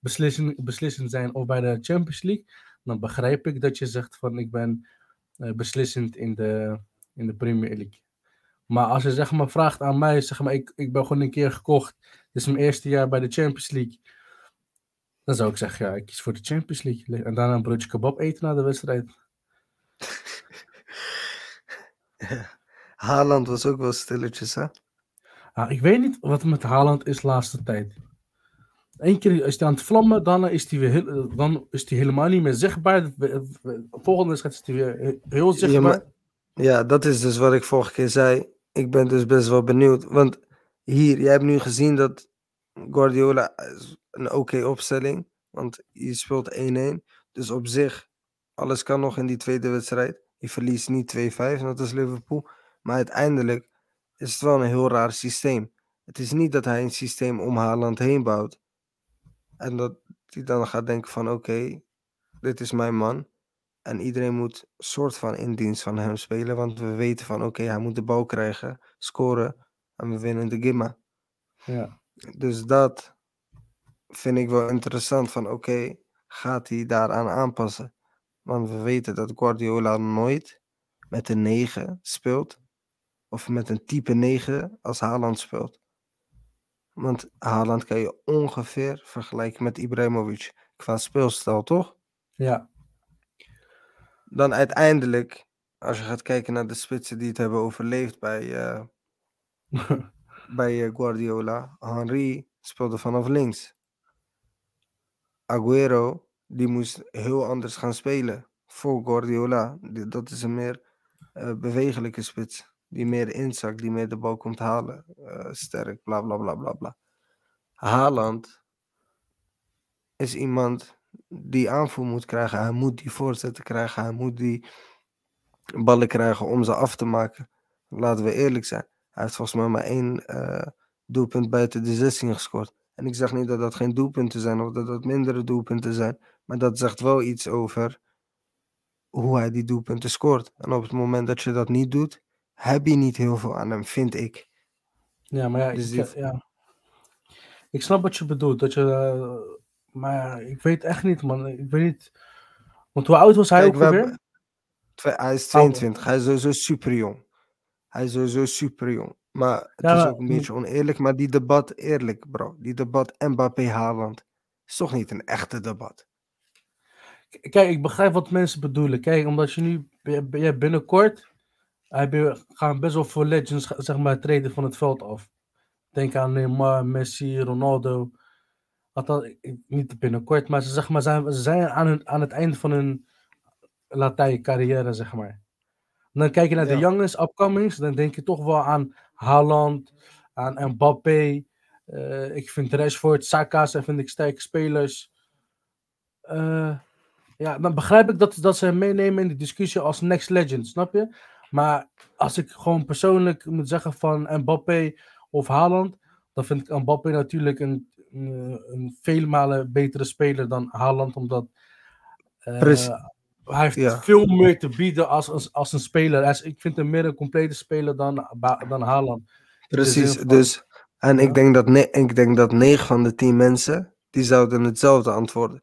beslissen, beslissend zijn of bij de Champions League. Dan begrijp ik dat je zegt van ik ben uh, beslissend in de, in de Premier League. Maar als je zeg maar vraagt aan mij, zeg maar ik, ik ben gewoon een keer gekocht. Dit is mijn eerste jaar bij de Champions League. Dan zou ik zeggen, ja, ik kies voor de Champions League. En daarna een broodje kebab eten na de wedstrijd. Haaland was ook wel stilletjes, hè? Ah, ik weet niet wat er met Haaland is de laatste tijd. Eén keer is hij aan het vlammen, dan is hij, weer dan is hij helemaal niet meer zichtbaar. De volgende is hij weer heel zichtbaar. Ja, ja, dat is dus wat ik vorige keer zei. Ik ben dus best wel benieuwd. Want hier, jij hebt nu gezien dat Guardiola een oké opstelling. Want je speelt 1-1. Dus op zich, alles kan nog in die tweede wedstrijd. Je verliest niet 2-5, net als Liverpool. Maar uiteindelijk is het wel een heel raar systeem. Het is niet dat hij een systeem om Haaland heen bouwt. En dat hij dan gaat denken van oké, dit is mijn man. En iedereen moet soort van in dienst van hem spelen. Want we weten van oké, hij moet de bal krijgen, scoren. En we winnen de Gimma. Ja. Dus dat vind ik wel interessant. Van oké, gaat hij daaraan aanpassen? Want we weten dat Guardiola nooit met een 9 speelt. Of met een type 9 als Haaland speelt. Want Haaland kan je ongeveer vergelijken met Ibrahimovic. Qua speelstijl, toch? Ja. Dan uiteindelijk, als je gaat kijken naar de spitsen die het hebben overleefd bij, uh, bij uh, Guardiola. Henry speelde vanaf links. Aguero, die moest heel anders gaan spelen voor Guardiola. Dat is een meer uh, bewegelijke spits. Die meer inzakt, die meer de bal komt halen. Uh, sterk, bla bla bla bla bla. Haaland is iemand die aanvoer moet krijgen. Hij moet die voorzetten krijgen. Hij moet die ballen krijgen om ze af te maken. Laten we eerlijk zijn. Hij heeft volgens mij maar één uh, doelpunt buiten de 16 gescoord. En ik zeg niet dat dat geen doelpunten zijn of dat dat mindere doelpunten zijn. Maar dat zegt wel iets over hoe hij die doelpunten scoort. En op het moment dat je dat niet doet, heb je niet heel veel aan hem, vind ik. Ja, maar ja, dus ik, ja. ik snap wat je bedoelt. Dat je, uh, maar ik weet echt niet, man. Ik weet niet. Want hoe oud was hij Kijk, ook weer? Hij is 22. Hij is sowieso super jong. Hij is sowieso super jong. Maar het is ook een beetje oneerlijk. Maar die debat, eerlijk bro. Die debat Mbappé-Haaland is toch niet een echte debat. Kijk, ik begrijp wat mensen bedoelen. Kijk, omdat je nu binnenkort je gaan best wel veel legends zeg maar, treden van het veld af. Denk aan Neymar, Messi, Ronaldo. Althans, niet binnenkort, maar ze, zeg maar, zijn, ze zijn aan, hun, aan het eind van hun Latijn carrière, zeg maar. dan kijk je naar de youngest upcomings, dan denk je toch wel aan Haaland, aan Mbappé. Uh, ik vind Rashford, Saka zijn vind ik sterke spelers. Uh, ja, dan begrijp ik dat, dat ze meenemen in de discussie als next legend, snap je? Maar als ik gewoon persoonlijk moet zeggen van Mbappé of Haaland, dan vind ik Mbappé natuurlijk een, een vele malen betere speler dan Haaland, omdat uh, hij heeft veel meer te bieden als, als, als een speler. Is, ik vind hem meer een complete speler dan, dan Haaland. Precies, dus en ik, denk dat ik denk dat 9 van de 10 mensen die zouden hetzelfde antwoorden.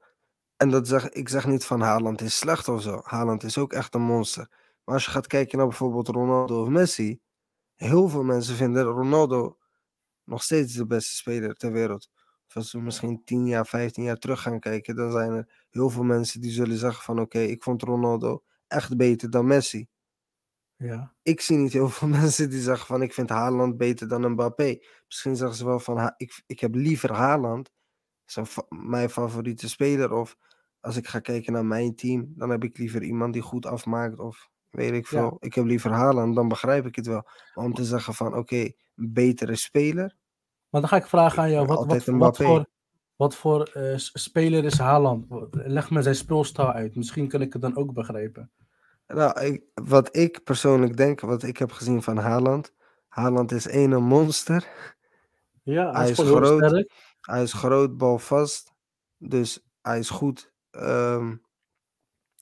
En dat zeg, ik zeg niet van Haaland is slecht of zo. Haaland is ook echt een monster. Maar als je gaat kijken naar bijvoorbeeld Ronaldo of Messi, heel veel mensen vinden Ronaldo nog steeds de beste speler ter wereld. Of als we misschien 10 jaar, 15 jaar terug gaan kijken, dan zijn er heel veel mensen die zullen zeggen van oké, ik vond Ronaldo echt beter dan Messi. Ja. Ik zie niet heel veel mensen die zeggen van ik vind Haaland beter dan Mbappé. Misschien zeggen ze wel van ik, ik heb liever Haaland, zijn mijn favoriete speler. Of als ik ga kijken naar mijn team, dan heb ik liever iemand die goed afmaakt of weet ik veel. Ik heb liever Haaland, dan begrijp ik het wel. Maar om te zeggen van oké, okay, betere speler. Maar dan ga ik vragen aan jou, wat, wat, wat voor, wat voor uh, speler is Haaland? Leg me zijn speelstijl uit. Misschien kan ik het dan ook begrijpen. Nou, ik, wat ik persoonlijk denk, wat ik heb gezien van Haaland. Haaland is één een monster. Ja, hij, is, groot. Hij is groot, balvast. Dus hij is goed. Um,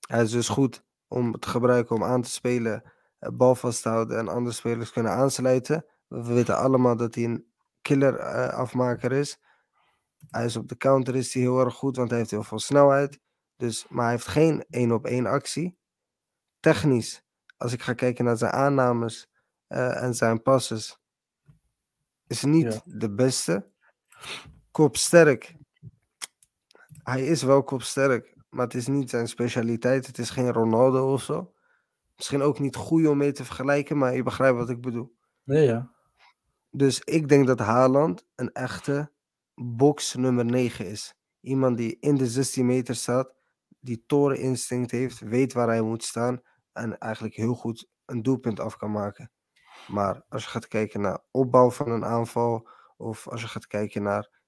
hij is dus goed om te gebruiken om aan te spelen, eh, bal vast te houden en andere spelers kunnen aansluiten. We weten allemaal dat hij een killer uh, afmaker is. Hij is op de counter is hij heel erg goed, want hij heeft heel veel snelheid. Dus, maar hij heeft geen één op één actie. Technisch, als ik ga kijken naar zijn aannames uh, en zijn passes, is niet de beste. Kopsterk. Hij is wel kopsterk, maar het is niet zijn specialiteit. Het is geen Ronaldo of zo. Misschien ook niet goed om mee te vergelijken, maar je begrijpt wat ik bedoel. Nee, ja. Dus ik denk dat Haaland een echte box nummer 9 is. Iemand die in de 16 meter staat, die instinct heeft, weet waar hij moet staan en eigenlijk heel goed een doelpunt af kan maken. Maar als je gaat kijken naar opbouw van een aanval, of als je gaat kijken naar.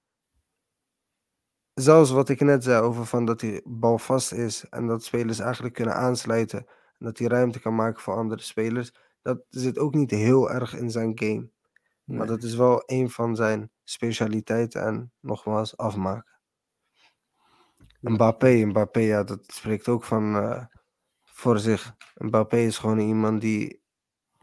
Zelfs wat ik net zei over van dat die bal vast is en dat spelers eigenlijk kunnen aansluiten en dat hij ruimte kan maken voor andere spelers, dat zit ook niet heel erg in zijn game. Maar dat is wel een van zijn specialiteiten en nogmaals afmaken. Mbappé, Mbappé, ja, dat spreekt ook van uh, voor zich. Mbappé is gewoon iemand die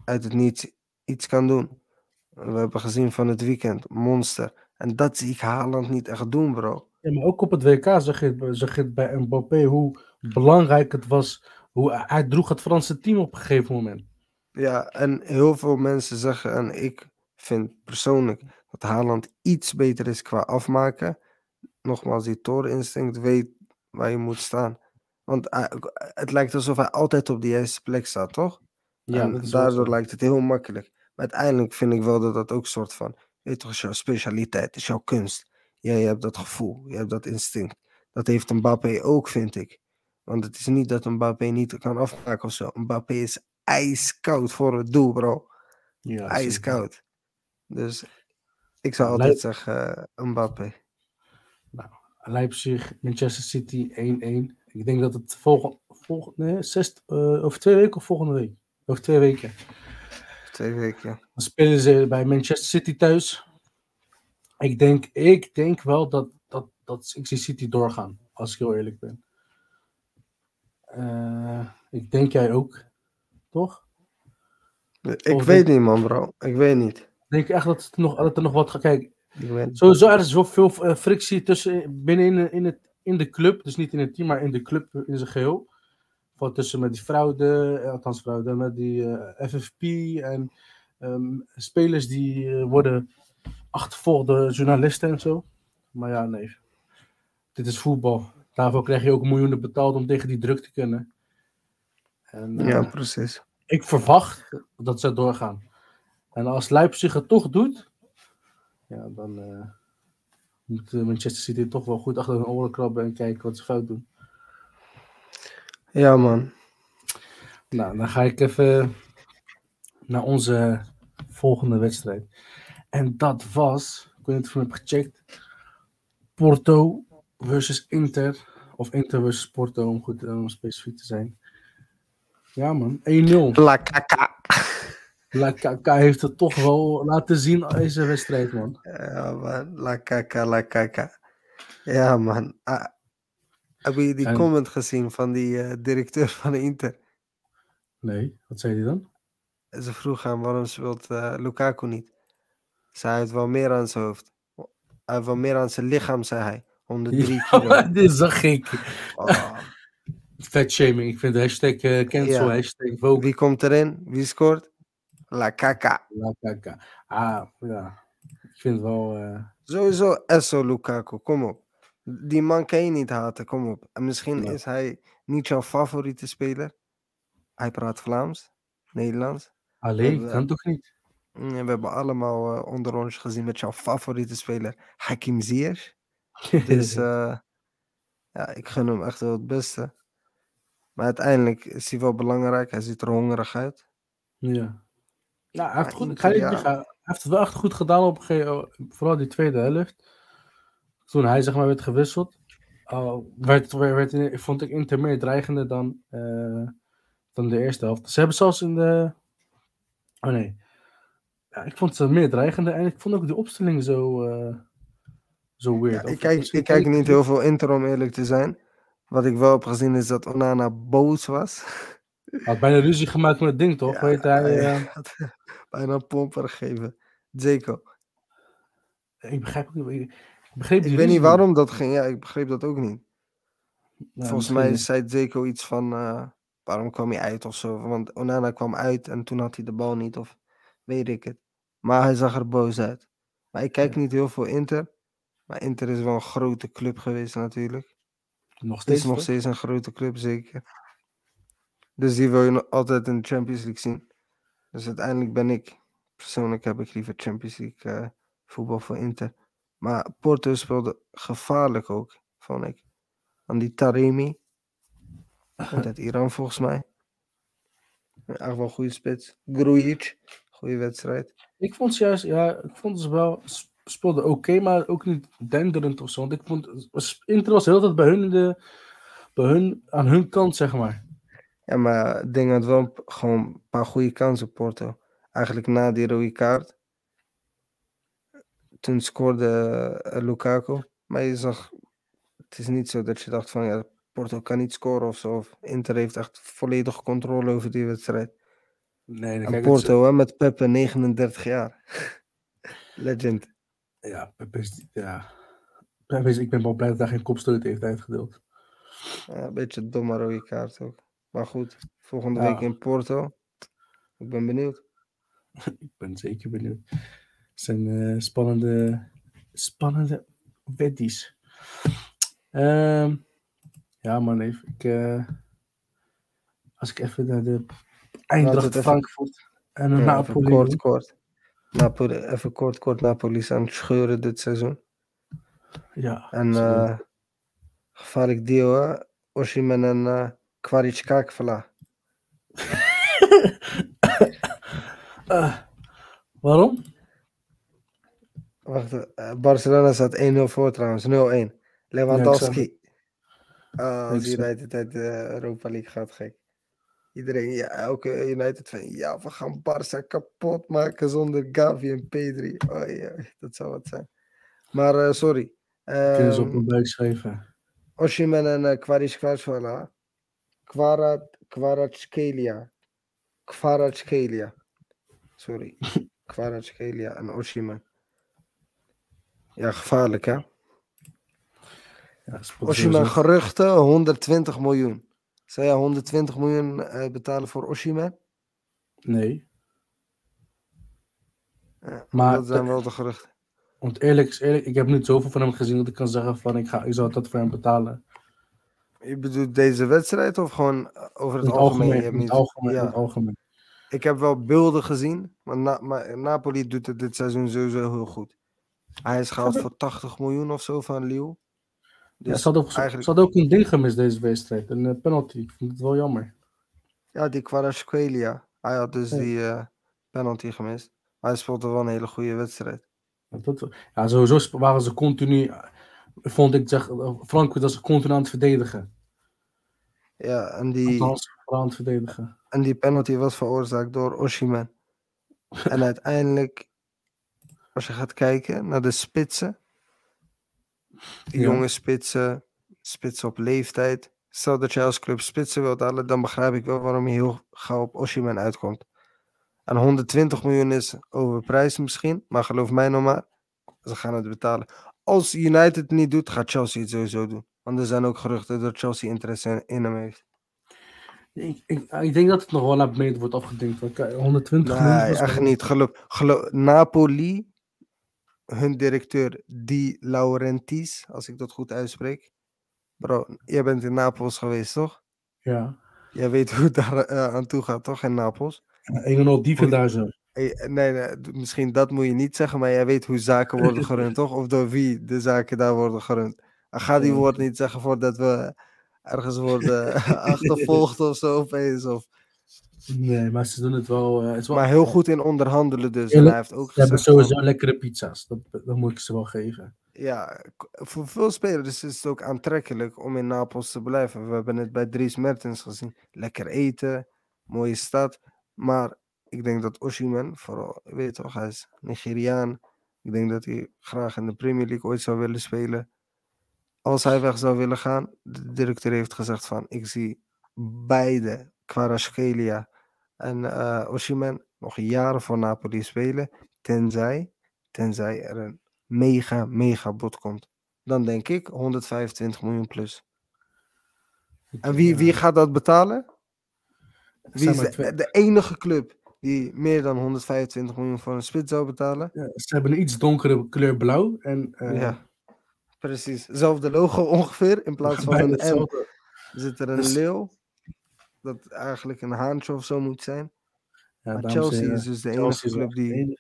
uit het niets iets kan doen. We hebben gezien van het weekend, monster. En dat zie ik Haaland niet echt doen, bro. Ja, maar ook op het WK zag je, zag je bij Mbappé hoe belangrijk het was. Hoe, hij droeg het Franse team op een gegeven moment. Ja, en heel veel mensen zeggen, en ik vind persoonlijk dat Haaland iets beter is qua afmaken. Nogmaals, die instinct weet waar je moet staan. Want het lijkt alsof hij altijd op de juiste plek staat, toch? Ja, en daardoor lijkt het heel makkelijk. Maar uiteindelijk vind ik wel dat dat ook een soort van, weet toch, is jouw specialiteit, is jouw kunst. Jij hebt dat gevoel, je hebt dat instinct. Dat heeft Mbappé ook, vind ik. Want het is niet dat Mbappé niet kan afmaken of zo. Mbappé is ijskoud voor het doel, bro. Ja, ijskoud. Dus ik zou altijd zeggen uh, Mbappé. Nou, Leipzig, Manchester City 1-1. Ik denk dat het volgende, volgende nee, zes, uh, over twee weken of volgende week? Over twee weken. Twee weken, ja. Dan spelen ze bij Manchester City thuis. Ik denk, ik denk wel dat, dat, dat ik zie City doorgaan, als ik heel eerlijk ben. Uh, ik denk jij ook, toch? Ik weet niet, man, bro. Ik weet niet. Denk je echt dat, het nog, dat er nog wat gaat kijken? Sowieso er is zoveel uh, frictie tussen binnen in, het, in de club, dus niet in het team, maar in de club in zijn geheel. Van tussen met die fraude, eh, althans fraude, met die uh, eh, FFP en um, spelers die uh, worden achtervolgd door journalisten en zo. Maar ja, nee. Dit is voetbal. Daarvoor krijg je ook miljoenen betaald om tegen die druk te kunnen. En, ja, precies. Ik verwacht dat ze doorgaan. En als Leipzig het toch doet, ja, dan uh, moet Manchester City toch wel goed achter hun oren krabben en kijken wat ze fout doen. Ja, man. Nou, dan ga ik even naar onze volgende wedstrijd. En dat was, ik weet niet of je hebt gecheckt, Porto versus Inter. Of Inter versus Porto, om goed om specifiek te zijn. Ja, man. 1-0. La Caca. La Caca heeft het toch wel laten zien deze wedstrijd, man. Ja, man. La Caca, La Caca. Ja, man. Ah, heb je die comment gezien van die uh, directeur van Inter? Nee, wat zei hij dan? Ze vroeg hem waarom speelt uh, Lukaku niet. Zij heeft wel meer aan zijn hoofd. Hij heeft wel meer aan zijn lichaam, zei hij. 103 ja, kilo. dit zag ik. Oh. Fat shaming. Ik vind de hashtag uh, cancel, ja. hashtag vogue. Wie komt erin? Wie scoort? La Caca. La Caca. Ah, ja. Ik vind wel... Uh... Sowieso Esso Lukaku, kom op. Die man kan je niet haten, kom op. En misschien is hij niet jouw favoriete speler. Hij praat Vlaams, Nederlands. Alleen, kan toch niet? Mm, we hebben allemaal uh, onder ons gezien met jouw favoriete speler, Hakim Ziyech. dus uh, ja, ik gun hem echt wel het beste. Maar uiteindelijk is hij wel belangrijk. Hij ziet er hongerig uit. Ja. Nou, hij heeft, goed, ik ga niet ja. hij heeft het wel echt goed gedaan op gegeven Vooral die tweede helft toen hij zeg maar werd gewisseld, uh, werd, werd, werd, vond ik Inter meer dreigender dan, uh, dan de eerste helft. Ze hebben zelfs in de. Oh nee. Ja, ik vond ze meer dreigende en ik vond ook de opstelling zo, uh, zo weird. ik kijk, ik kijk niet heel veel Inter om eerlijk te zijn. Wat ik wel heb gezien is dat Onana boos was. Hij had bijna ruzie gemaakt met het ding, toch? Ja, Weet hij, hij had bijna een pomper gegeven. Zeko. Ik begrijp ook niet. Ik, begreep ik weet niet waarom dat ging. Ja, ik begreep dat ook niet. Volgens mij zei Zeko iets van. Uh, waarom kwam hij uit of zo? Want Onana kwam uit en toen had hij de bal niet, of weet ik het. Maar hij zag er boos uit. Maar ik kijk niet heel veel Inter. Maar Inter is wel een grote club geweest natuurlijk. Nog steeds? is nog steeds een grote club, zeker. Dus die wil je altijd in de Champions League zien. Dus uiteindelijk ben ik, persoonlijk heb ik liever Champions League uh, voetbal voor Inter. Maar Porto speelde gevaarlijk ook, vond ik. Aan die Taremi. Uit Iran volgens mij. Echt wel een goede spits. Grujic. Goede wedstrijd. Ik vond ze juist, ja, ik vond ze wel, speelden oké, maar ook niet denderend of zo. Want ik vond, Inter was heel tijd bij hun, de, bij hun, aan hun kant, zeg maar. Ja, maar ik denk dat wel gewoon een paar goede kansen, Porto. Eigenlijk na die rode kaart. Toen scoorde uh, Lukaku. Maar je zag, het is niet zo dat je dacht van, ja, Porto kan niet scoren of zo. Of Inter heeft echt volledig controle over die wedstrijd. Nee, en Porto hè, met Pepe, 39 jaar. Legend. Ja, Pepe is, ja. Pepe is, ik ben wel blij dat hij geen kopstoot heeft uitgedeeld. Ja, een beetje domme rode kaart ook. Maar goed, volgende week in Porto. Ik ben benieuwd. ik ben zeker benieuwd. Het zijn uh, spannende, spannende weddies. Uh, ja, man, even. Ik, uh, als ik even naar de Eindracht Frankfurt en een ja, Napoli. Kort, kort. Napoli, even kort, kort. Napoli is aan het scheuren dit seizoen. Ja. En uh, gevaarlijk duo, Oshimen en uh, Kvaritskakvala. uh, waarom? Wacht, uh, Barcelona staat 1-0 voor trouwens, 0-1. Lewandowski. Ja, als United uit de Europa League gaat, gek. Iedereen, ja, elke United fan, ja, we gaan Barça kapot maken zonder Gavi en Pedri. Oh ja, dat zou wat zijn. Maar uh, sorry. Kunnen ze op een ehm, buik schrijven. Oshiman en uh, Kvaratskhelia. Kvaratskhelia. Kvaratskhelia. Sorry. Kvaratskhelia en Oshiman. Ja, gevaarlijk hè? Ja, Oshiman geruchten 120 miljoen. Zou jij 120 miljoen uh, betalen voor Oshima? Nee. Ja, maar dat zijn wel de geruchten. Want eerlijk is eerlijk, ik heb niet zoveel van hem gezien dat ik kan zeggen van ik, ga, ik zou dat voor hem betalen. Je bedoelt deze wedstrijd of gewoon over het, algemeen? algemeen, het algemeen, ja. het algemeen. Ik heb wel beelden gezien, maar, Na, maar Napoli doet het dit seizoen sowieso heel goed. Hij is gehaald voor 80 miljoen of zo van Lille. Dus ja, ze, hadden ook, eigenlijk... ze ook een ding gemist deze wedstrijd. Een uh, penalty. Ik vind het wel jammer. Ja, die Kvaratskhelia. Hij had dus die uh, penalty gemist. Maar hij speelde wel een hele goede wedstrijd. Ja, dat, ja sowieso waren ze continu... Vond ik, zeg, Frankrijk dat ze continu aan het verdedigen. Ja, en die... aan het verdedigen. En die penalty was veroorzaakt door Oshiman. en uiteindelijk, als je gaat kijken naar de spitsen jonge spitsen, spitsen op leeftijd. Stel dat je als club spitsen wilt halen, dan begrijp ik wel waarom je heel gauw op Oshiman uitkomt. En 120 miljoen is overprijs misschien, maar geloof mij nog maar, ze gaan het betalen. Als United het niet doet, gaat Chelsea het sowieso doen. Want er zijn ook geruchten dat Chelsea interesse in hem heeft. Ik, ik, ik, denk dat het nog wel naar beneden wordt afgedinkt. 120 nee, miljoen. echt niet. Geloof, geloof, Napoli hun directeur Di Laurentiis, als ik dat goed uitspreek. Bro, jij bent in Napels geweest, toch? Ja. Jij weet hoe het daar uh, aan toe gaat, toch, in Napels? Een en al dieven daar zo. Nee, nee, misschien dat moet je niet zeggen, maar jij weet hoe zaken worden gerund, toch? Of door wie de zaken daar worden gerund. Ga die woord niet zeggen voordat we ergens worden achtervolgd of zo opeens. Of Nee, maar ze doen het wel. Uh, het wel maar heel goed in onderhandelen dus. En hij heeft ook ze hebben sowieso lekkere pizza's. Dat, dat moet ik ze wel geven. Ja, voor veel spelers is het ook aantrekkelijk om in Napels te blijven. We hebben het bij Dries Mertens gezien. Lekker eten, mooie stad. Maar ik denk dat Oshiman, vooral, weet toch, hij is Nigeriaan. Ik denk dat hij graag in de Premier League ooit zou willen spelen. Als hij weg zou willen gaan, de directeur heeft gezegd van, ik zie beide, Kvaratskhelia en uh, Oshiman, nog jaren voor Napoli spelen. Tenzij, tenzij er een mega, mega bot komt. Dan denk ik 125 miljoen plus. En wie, wie gaat dat betalen? Wie is de, de, enige club die meer dan 125 miljoen voor een spits zou betalen? Ja, ze hebben een iets donkere kleur blauw. En, uh... Ja, precies. Zelfde logo ongeveer. In plaats van een M zit er een dus... leeuw. Dat eigenlijk een haantje of zo moet zijn. Ja, maar Chelsea is dus de enige club die,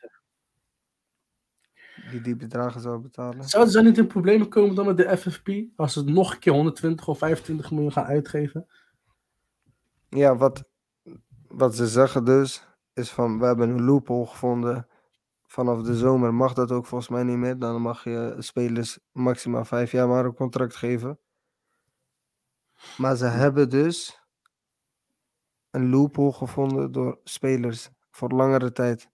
die die bedragen zou betalen. Zouden ze niet in problemen komen dan met de FFP? Als ze nog een keer 120 of 25 miljoen gaan uitgeven? Ja, wat, wat ze zeggen dus, is van we hebben een loophole gevonden. Vanaf de zomer mag dat ook volgens mij niet meer. Dan mag je spelers maximaal vijf jaar maar een contract geven. Maar ze hebben dus een loophole gevonden door spelers voor langere tijd,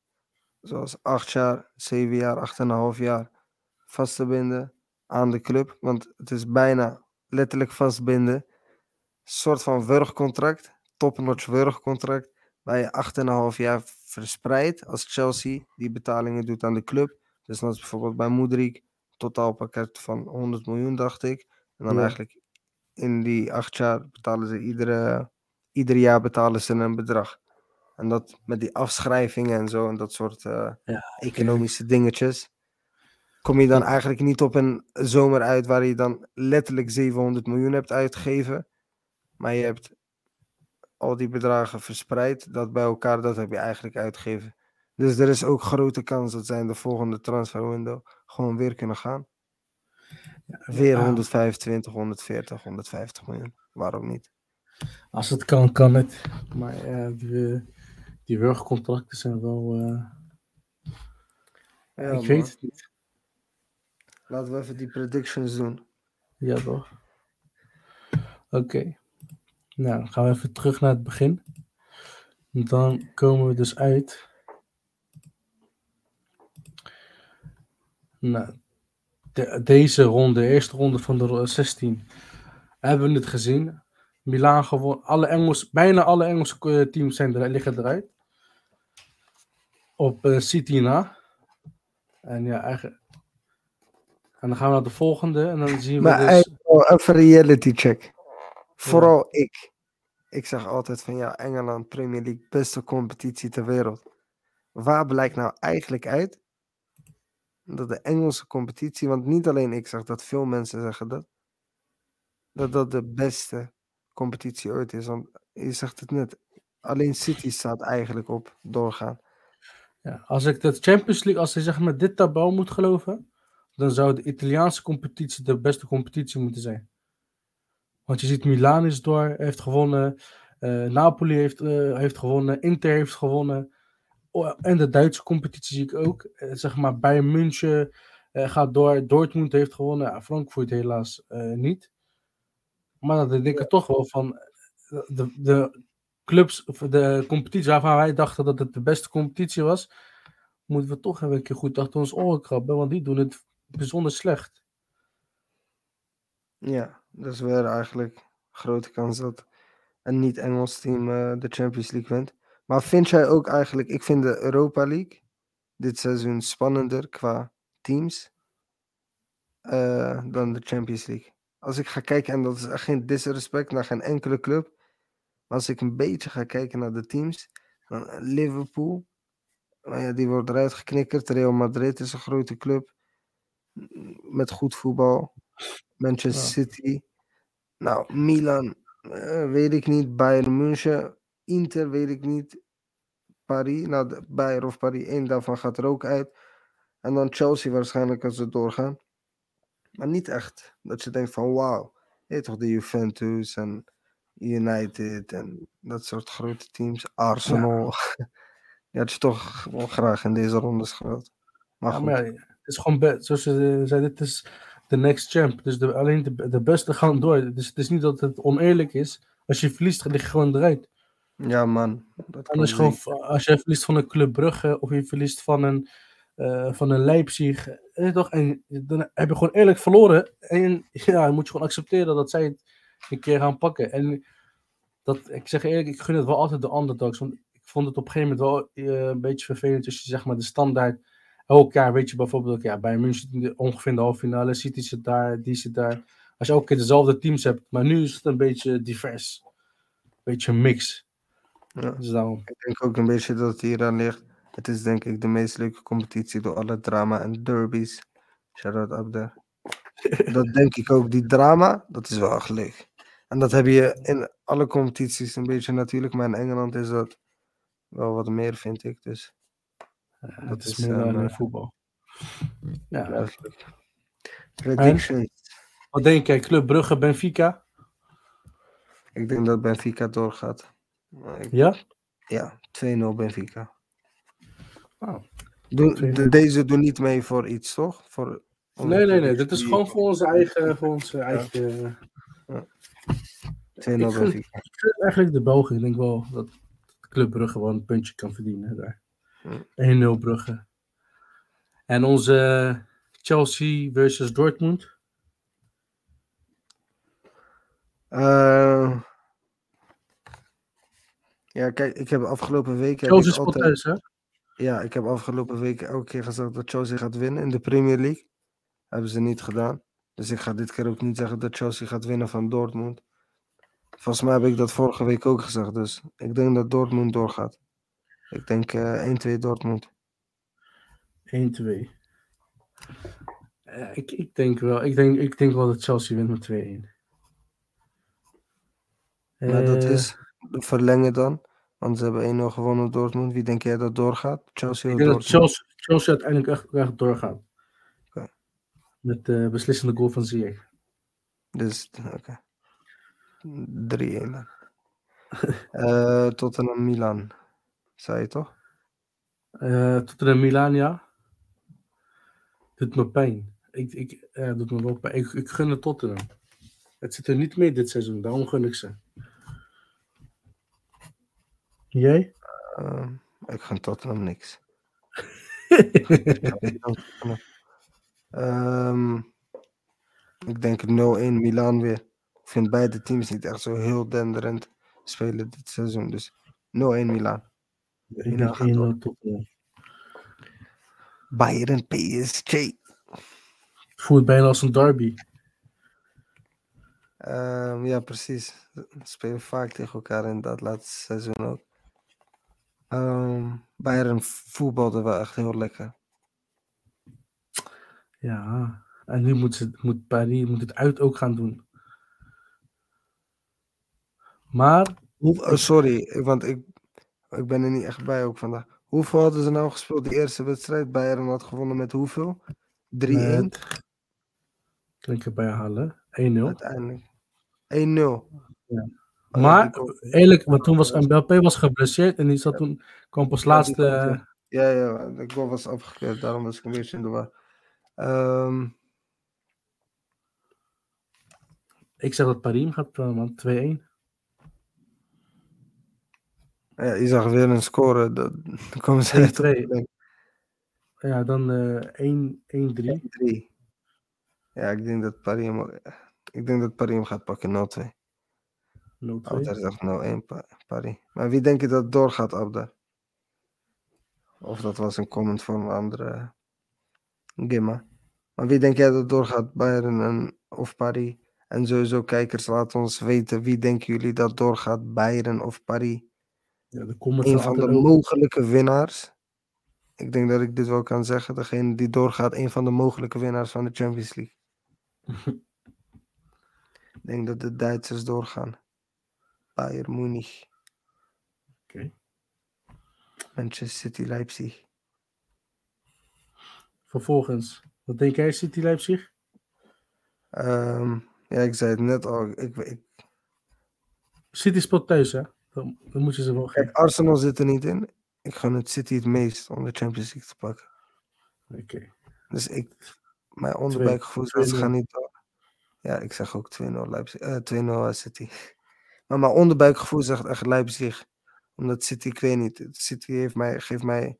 zoals acht jaar, zeven jaar, acht en een half jaar, vast te binden aan de club. Want het is bijna letterlijk vastbinden. Een soort van wurgcontract, topnotch wurgcontract, waar je 8,5 jaar verspreidt als Chelsea die betalingen doet aan de club. Dus dat is bijvoorbeeld bij Moedrik, totaalpakket van 100 miljoen, dacht ik. En dan eigenlijk in die acht jaar betalen ze iedere ieder jaar betalen ze een bedrag. En dat met die afschrijvingen en zo en dat soort uh, ja, economische dingetjes. Kom je dan eigenlijk niet op een zomer uit waar je dan letterlijk 700 miljoen hebt uitgegeven. Maar je hebt al die bedragen verspreid. Dat bij elkaar, dat heb je eigenlijk uitgegeven. Dus er is ook grote kans dat zij in de volgende transferwindow gewoon weer kunnen gaan. Weer 125, 140, 150 miljoen. Waarom niet? Als het kan, kan het. Maar ja, die, die zijn wel. Ja, ik weet het niet. Laten we even die predictions doen. Ja, toch? Oké. Nou, dan gaan we even terug naar het begin. Dan komen we dus uit. Nou, deze ronde, de eerste ronde van de 16, hebben we het gezien. Milaan gewoon, alle Engels, bijna alle Engelse eh, teams zijn er, liggen eruit. Op uh, City na. En ja, eigenlijk. En dan gaan we naar de volgende en dan zien we maar dus... even reality check. Vooral ik. Ik zeg altijd van ja, Engeland, Premier League, beste competitie ter wereld. Waar blijkt nou eigenlijk uit dat de Engelse competitie, want niet alleen ik zeg dat, veel mensen zeggen dat, dat dat de beste competitie ooit is. Want je zegt het net, alleen City staat eigenlijk op doorgaan. Ja, als ik de Champions League, als je zeg maar dit tabel moet geloven, dan zou de Italiaanse competitie de beste competitie moeten zijn. Want je ziet, Milan is door, heeft gewonnen. Uh, Napoli heeft, uh, heeft gewonnen. Inter heeft gewonnen. En de Duitse competitie zie ik ook. Uh, zeg maar, Bayern München gaat door. Dortmund heeft gewonnen. Frankfurt helaas niet. Maar dan denk ik toch wel van de, de clubs, of de competitie waarvan wij dachten dat het de beste competitie was, moeten we toch even een keer goed achter ons oren krabben, want die doen het bijzonder slecht. Ja, dat is weer eigenlijk grote kans dat een niet-Engels team uh, de Champions League wint. Maar vind jij ook eigenlijk, ik vind de Europa League dit seizoen spannender qua teams uh, dan de Champions League als ik ga kijken, en dat is echt geen disrespect naar geen enkele club. Maar als ik een beetje ga kijken naar de teams, dan eh, Liverpool, nou ja, die wordt eruit geknikkerd. Real Madrid is een grote club met goed voetbal. Manchester City. Nou, Milan, uh, weet ik niet. Bayern München, Inter, weet ik niet. Paris, nou, Bayern of Paris, één daarvan gaat er ook uit. En dan Chelsea waarschijnlijk als ze doorgaan. Maar niet echt dat je denkt van wauw. Je toch de Juventus en United en dat soort grote teams. Arsenal. Ja. Die had je toch wel graag in deze rondes gehad. Maar, ja, maar ja, het is gewoon, zoals je zei, dit is de next champ. Dus de, alleen de, de beste gaan door. Dus het is niet dat het oneerlijk is. Als je verliest, lig je gewoon eruit. Ja, man. Dat is gewoon, als je verliest van een Club Brugge of je verliest van een, uh, van een Leipzig, eh, toch, en dan heb je gewoon eerlijk verloren. En ja, dan moet je gewoon accepteren dat zij het een keer gaan pakken. En dat, ik zeg eerlijk, ik gun het wel altijd de underdogs. Want ik vond het op een gegeven moment wel uh, een beetje vervelend je zeg maar de standaard elk jaar, weet je bijvoorbeeld, ja, bij München ongeveer in de halve finale, City zit daar, die zit daar. Als je elke keer dezelfde teams hebt, maar nu is het een beetje divers. Een beetje een mix. Ja. Dus daarom. Ik denk ook een beetje dat het hier aan ligt. Het is denk ik de meest leuke competitie door alle drama en derbies. Shout-out Abder. dat denk ik ook. Die drama, dat is wel echt leuk. En dat heb je in alle competities een beetje natuurlijk. Maar in Engeland is dat wel wat meer, vind ik. Dus ja, dat is, meer uh, voetbal. Ja. Predictions. Wat denk jij? Club Brugge, Benfica? Ik denk dat Benfica doorgaat. Ik, ja? Ja, 2-0 Benfica. Oh, Doe, deze doen niet mee voor iets, toch? Voor, nee, nee, nee. Dit is gewoon voor onze eigen. Voor onze eigen ja. 2-0 Benfica. Ik vind eigenlijk de Belgen. Ik denk wel dat Club Brugge gewoon een puntje kan verdienen daar. 1-0 Brugge. En onze Chelsea versus Dortmund. Uh, ja, kijk, ik heb afgelopen weken. Chelsea is altijd... thuis, hè? Ja, ik heb afgelopen weken elke keer gezegd dat Chelsea gaat winnen in de Premier League. Hebben ze niet gedaan. Dus ik ga dit keer ook niet zeggen dat Chelsea gaat winnen van Dortmund. Volgens mij heb ik dat vorige week ook gezegd. Dus ik denk dat Dortmund doorgaat. Ik denk uh, eh, 1-2 Dortmund. 1-2. Uh, ik, ik denk wel. Ik denk, ik denk wel dat Chelsea wint met 2-1. Maar dat eh, is verlengen dan. Want ze hebben 1-0 gewonnen Dortmund. Wie denk jij dat doorgaat? Chelsea ik denk dat Chelsea, Chelsea uiteindelijk echt, echt doorgaat. Okay. Met de uh, beslissende goal van Ziyech. Dus, oké. Okay. 3-1 uh, Tottenham Milan. Zei je toch? Uh, Tottenham Milan, ja. Doet me pijn. Ik, ik, ja, doet me wel pijn. Ik, ik gun het Tottenham. Het zit er niet mee dit seizoen, daarom gun ik ze. Jij? Uh, ik gun Tottenham niks. um, ik denk 0-1 Milan weer. Ik vind beide teams niet echt zo heel denderend spelen dit seizoen. Dus 0-1 Milan. Milan gaat door. Bayern PSG. Voelt bijna als een derby. Um, ja, precies. We spelen vaak tegen elkaar in dat laatste seizoen ook. Um, Bayern voetbalde wel echt heel lekker. Ja, en nu moet, ze, moet Paris moet het uit ook gaan doen. Maar. Oh, sorry, want ik, ik ben er niet echt bij ook vandaag. Hoeveel hadden ze nou gespeeld? De eerste wedstrijd Bayern had gewonnen met hoeveel? 3-1? Klinkt erbij halen. 1-0. Uiteindelijk. 1-0. Ja. Maar eerlijk, want toen was Mbappé was geblesseerd en die zat toen, kwam pas laatste. Ja, ja, de goal was afgekeerd, daarom was ik een beetje in de war. Um... Ik zeg dat Paris gaat, man, 2-1. Ja, je zag weer een score, dan komen ze echt op. Ja, dan uh, 1-3. Ja, ik denk dat Paris hem, ik denk dat Paris hem gaat pakken 0-2. 0-2. Abda zegt 0-1 Paris. Maar wie denk je dat doorgaat, Abda? Of dat was een comment van een andere Gimma. Maar wie denk jij dat doorgaat, Bayern en, of Paris? En sowieso, kijkers, laat ons weten. Wie denken jullie dat doorgaat, Bayern of Paris? Ja, de een van de mogelijke winnaars. Ik denk dat ik dit wel kan zeggen. Degene die doorgaat, een van de mogelijke winnaars van de Champions League. ik denk dat de Duitsers doorgaan. Bayern Munich. Oké. Manchester City, Leipzig. Vervolgens, wat denk jij, City, Leipzig? Um, ja, ik zei het net al. Ik, ik... City speelt thuis, hè? Dan, dan moet je ze wel geven. Kijk, Arsenal zit er niet in. Ik ga het City het meest om de Champions League te pakken. Oké. Dus ik, mijn onderbuikgevoel gaan niet door. Ja, ik zeg ook 2-0 Leipzig. Uh, 2-0 City. Maar mijn onderbuikgevoel zegt echt Leipzig. Omdat City, ik weet niet, City heeft mij, geeft mij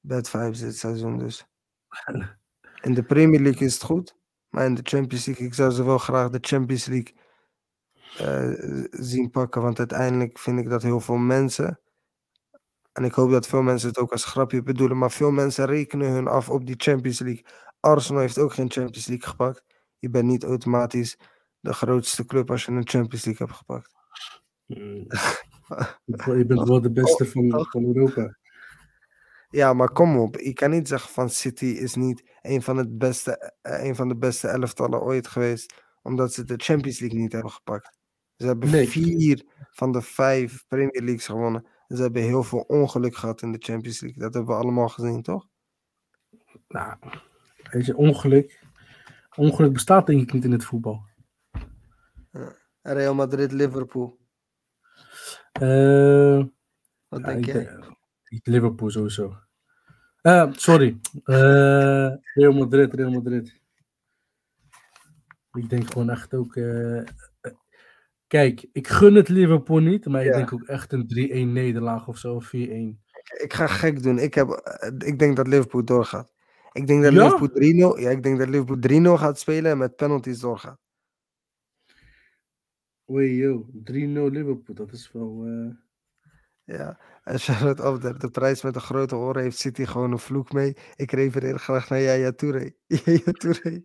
bad vibes dit seizoen dus. In de Premier League is het goed, maar in de Champions League, ik zou ze wel graag de Champions League uh, zien pakken. Want uiteindelijk vind ik dat heel veel mensen, en ik hoop dat veel mensen het ook als grapje bedoelen, maar veel mensen rekenen hun af op die Champions League. Arsenal heeft ook geen Champions League gepakt. Je bent niet automatisch de grootste club als je een Champions League hebt gepakt. Mm. je bent wel de beste van, van Europa. Ja, maar kom op. Je kan niet zeggen van City is niet een van, het beste, eh, een van de beste elftallen ooit geweest. Omdat ze de Champions League niet hebben gepakt. Ze hebben vier van de vijf Premier Leagues gewonnen. En ze hebben heel veel ongeluk gehad in de Champions League. Dat hebben we allemaal gezien, toch? Nou, weet je, ongeluk. Ongeluk bestaat denk ik niet in het voetbal. Real Madrid, Liverpool. Uh, Wat denk jij? Liverpool sowieso. Uh, sorry. Uh, Real Madrid, Real Madrid. Ik denk gewoon echt ook. Kijk, ik gun het Liverpool niet, maar ik denk ook echt een 3-1 nederlaag of zo, 4-1. Ik ga gek doen. Ik, heb, ik denk dat Liverpool doorgaat. Ik denk dat ja? Liverpool 3-0 ja, ik denk dat Liverpool 3-0 gaat spelen en met penalties doorgaat. Oei, yo, 3-0 Liverpool, dat is wel. Ja, en Charlotte Abder, de prijs met de grote oren heeft City gewoon een vloek mee. Ik refereer graag naar Yaya Touré. Yaya Touré.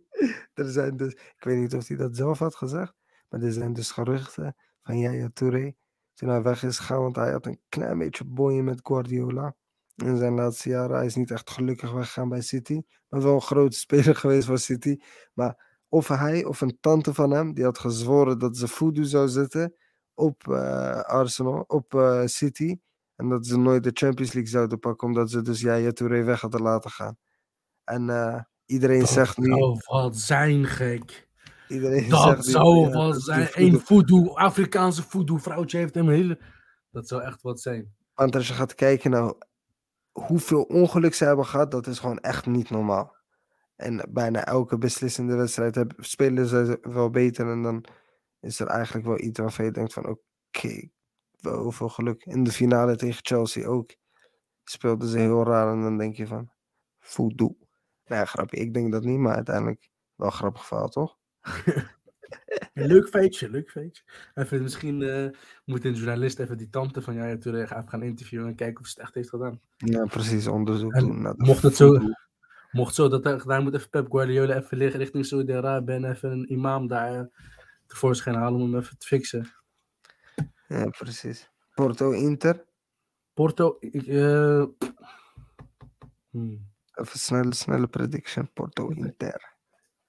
Er zijn dus, ik weet niet of hij dat zelf had gezegd, maar er zijn dus geruchten van Yaya Touré. Toen hij weg is gegaan, want hij had een klein beetje boeien met Guardiola. In zijn laatste jaren. Hij is niet echt gelukkig weggegaan bij City. Maar wel een grote speler geweest voor City. Maar of hij of een tante van hem, die had gezworen dat ze voodoo zou zetten op uh, Arsenal, op uh, City. En dat ze nooit de Champions League zouden pakken, omdat ze dus Yaya Touré weg hadden laten gaan. En uh, iedereen dat zegt nu... Dat zou wat zijn, gek. Iedereen dat zegt zou nu, wat zijn. Een voodoo, Afrikaanse voodoo vrouwtje heeft hem hele... Dat zou echt wat zijn. Want als je gaat kijken naar hoeveel ongeluk ze hebben gehad, dat is gewoon echt niet normaal. En bijna elke beslissende wedstrijd hebben, spelen ze wel beter. En dan is er eigenlijk wel iets waarvan je denkt van oké, okay, wel veel geluk. In de finale tegen Chelsea ook speelden ze heel raar en dan denk je van voodoo. Nou ja, grapje, ik denk dat niet, maar uiteindelijk wel grappig verhaal, toch? leuk feitje, leuk feitje. Even, misschien uh, moet een journalist even die tante van Jaya Touré gaan interviewen en kijken of ze het echt heeft gedaan. Ja, precies, onderzoek en doen. Mocht het zo, mocht zo dat er gedaan moet even Pep Guardiola even liggen richting Saudi-Arabië en even een imam daar tevoorschijn halen om hem even te fixen. Ja, precies. Porto Inter. Porto, ik, uh... hmm. Even snelle, snelle prediction. Porto Inter.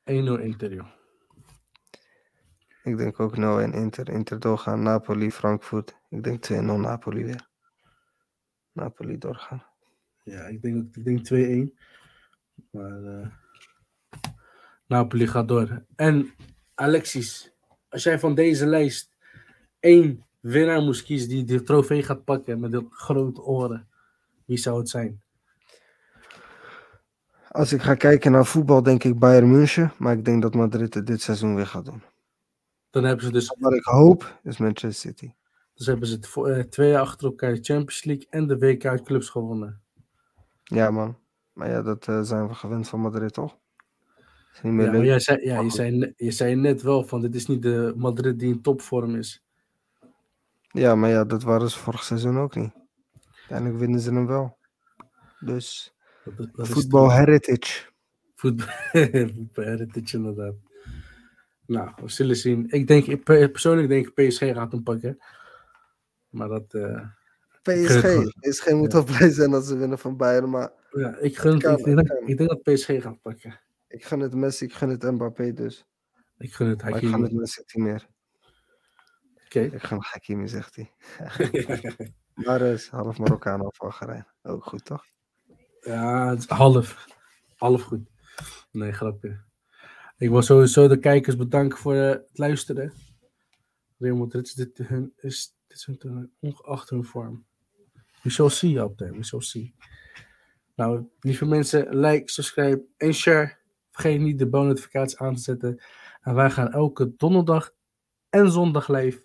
1-0 Inter, joh. Ik denk ook 0-1 Inter. Inter doorgaan. Napoli, Frankfurt. Ik denk 2-0 Napoli weer. Napoli doorgaan. Ja, ik denk, ik denk 2-1. Maar uh, Napoli gaat door. En Alexis, als jij van deze lijst één winnaar moest kiezen die de trofee gaat pakken met de grote oren, wie zou het zijn? Als ik ga kijken naar voetbal, denk ik Bayern München. Maar ik denk dat Madrid het dit seizoen weer gaat doen. Dan hebben ze dus. Wat ik hoop is Manchester City. Dus hebben ze het uh, twee jaar achter elkaar de Champions League en de WK uit clubs gewonnen. Ja, man. Maar ja, dat uh, zijn we gewend van Madrid, toch? Is niet meer ja, leuk. Jij zei, ja, je, zei, je zei net wel van: dit is niet de Madrid die in topvorm is. Ja, maar ja, dat waren ze vorig seizoen ook niet. Uiteindelijk winnen ze hem wel. Dus voetbal heritage. Voetbal heritage, inderdaad. Nou, we zullen zien. Ik denk, persoonlijk denk ik PSG gaat hem pakken. Maar dat... Uh, PSG, PSG moet wel blij zijn dat ze winnen van Bayern, maar... Ja, ik, gun, kan, ik, denk, ik, denk, dat PSG gaat pakken. Ik gun het Messi, ik gun het Mbappé dus. Ik gun het Hakimi. Ik gun het Messi niet meer. Okay. Ik ga Hakimi, zegt hij. maar is half Marokkaan of Algerijn. Ook goed, toch? Ja, half. Half goed. Nee, grapje. Ik wil sowieso de kijkers bedanken voor uh, het luisteren. Real Madrid is dit hun, is, dit is hun, ongeacht hun vorm. We shall see up there, we shall see. Nou, lieve mensen, like, subscribe en share. Vergeet niet de notificaties aan te zetten. En wij gaan elke donderdag en zondag live.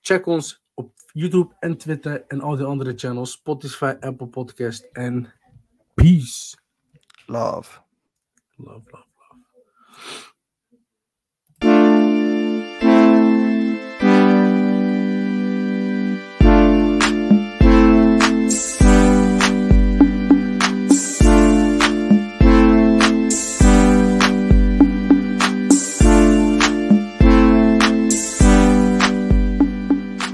Check ons op YouTube en Twitter en al die andere channels. Spotify, Apple Podcast en peace. Love. Love, love, love.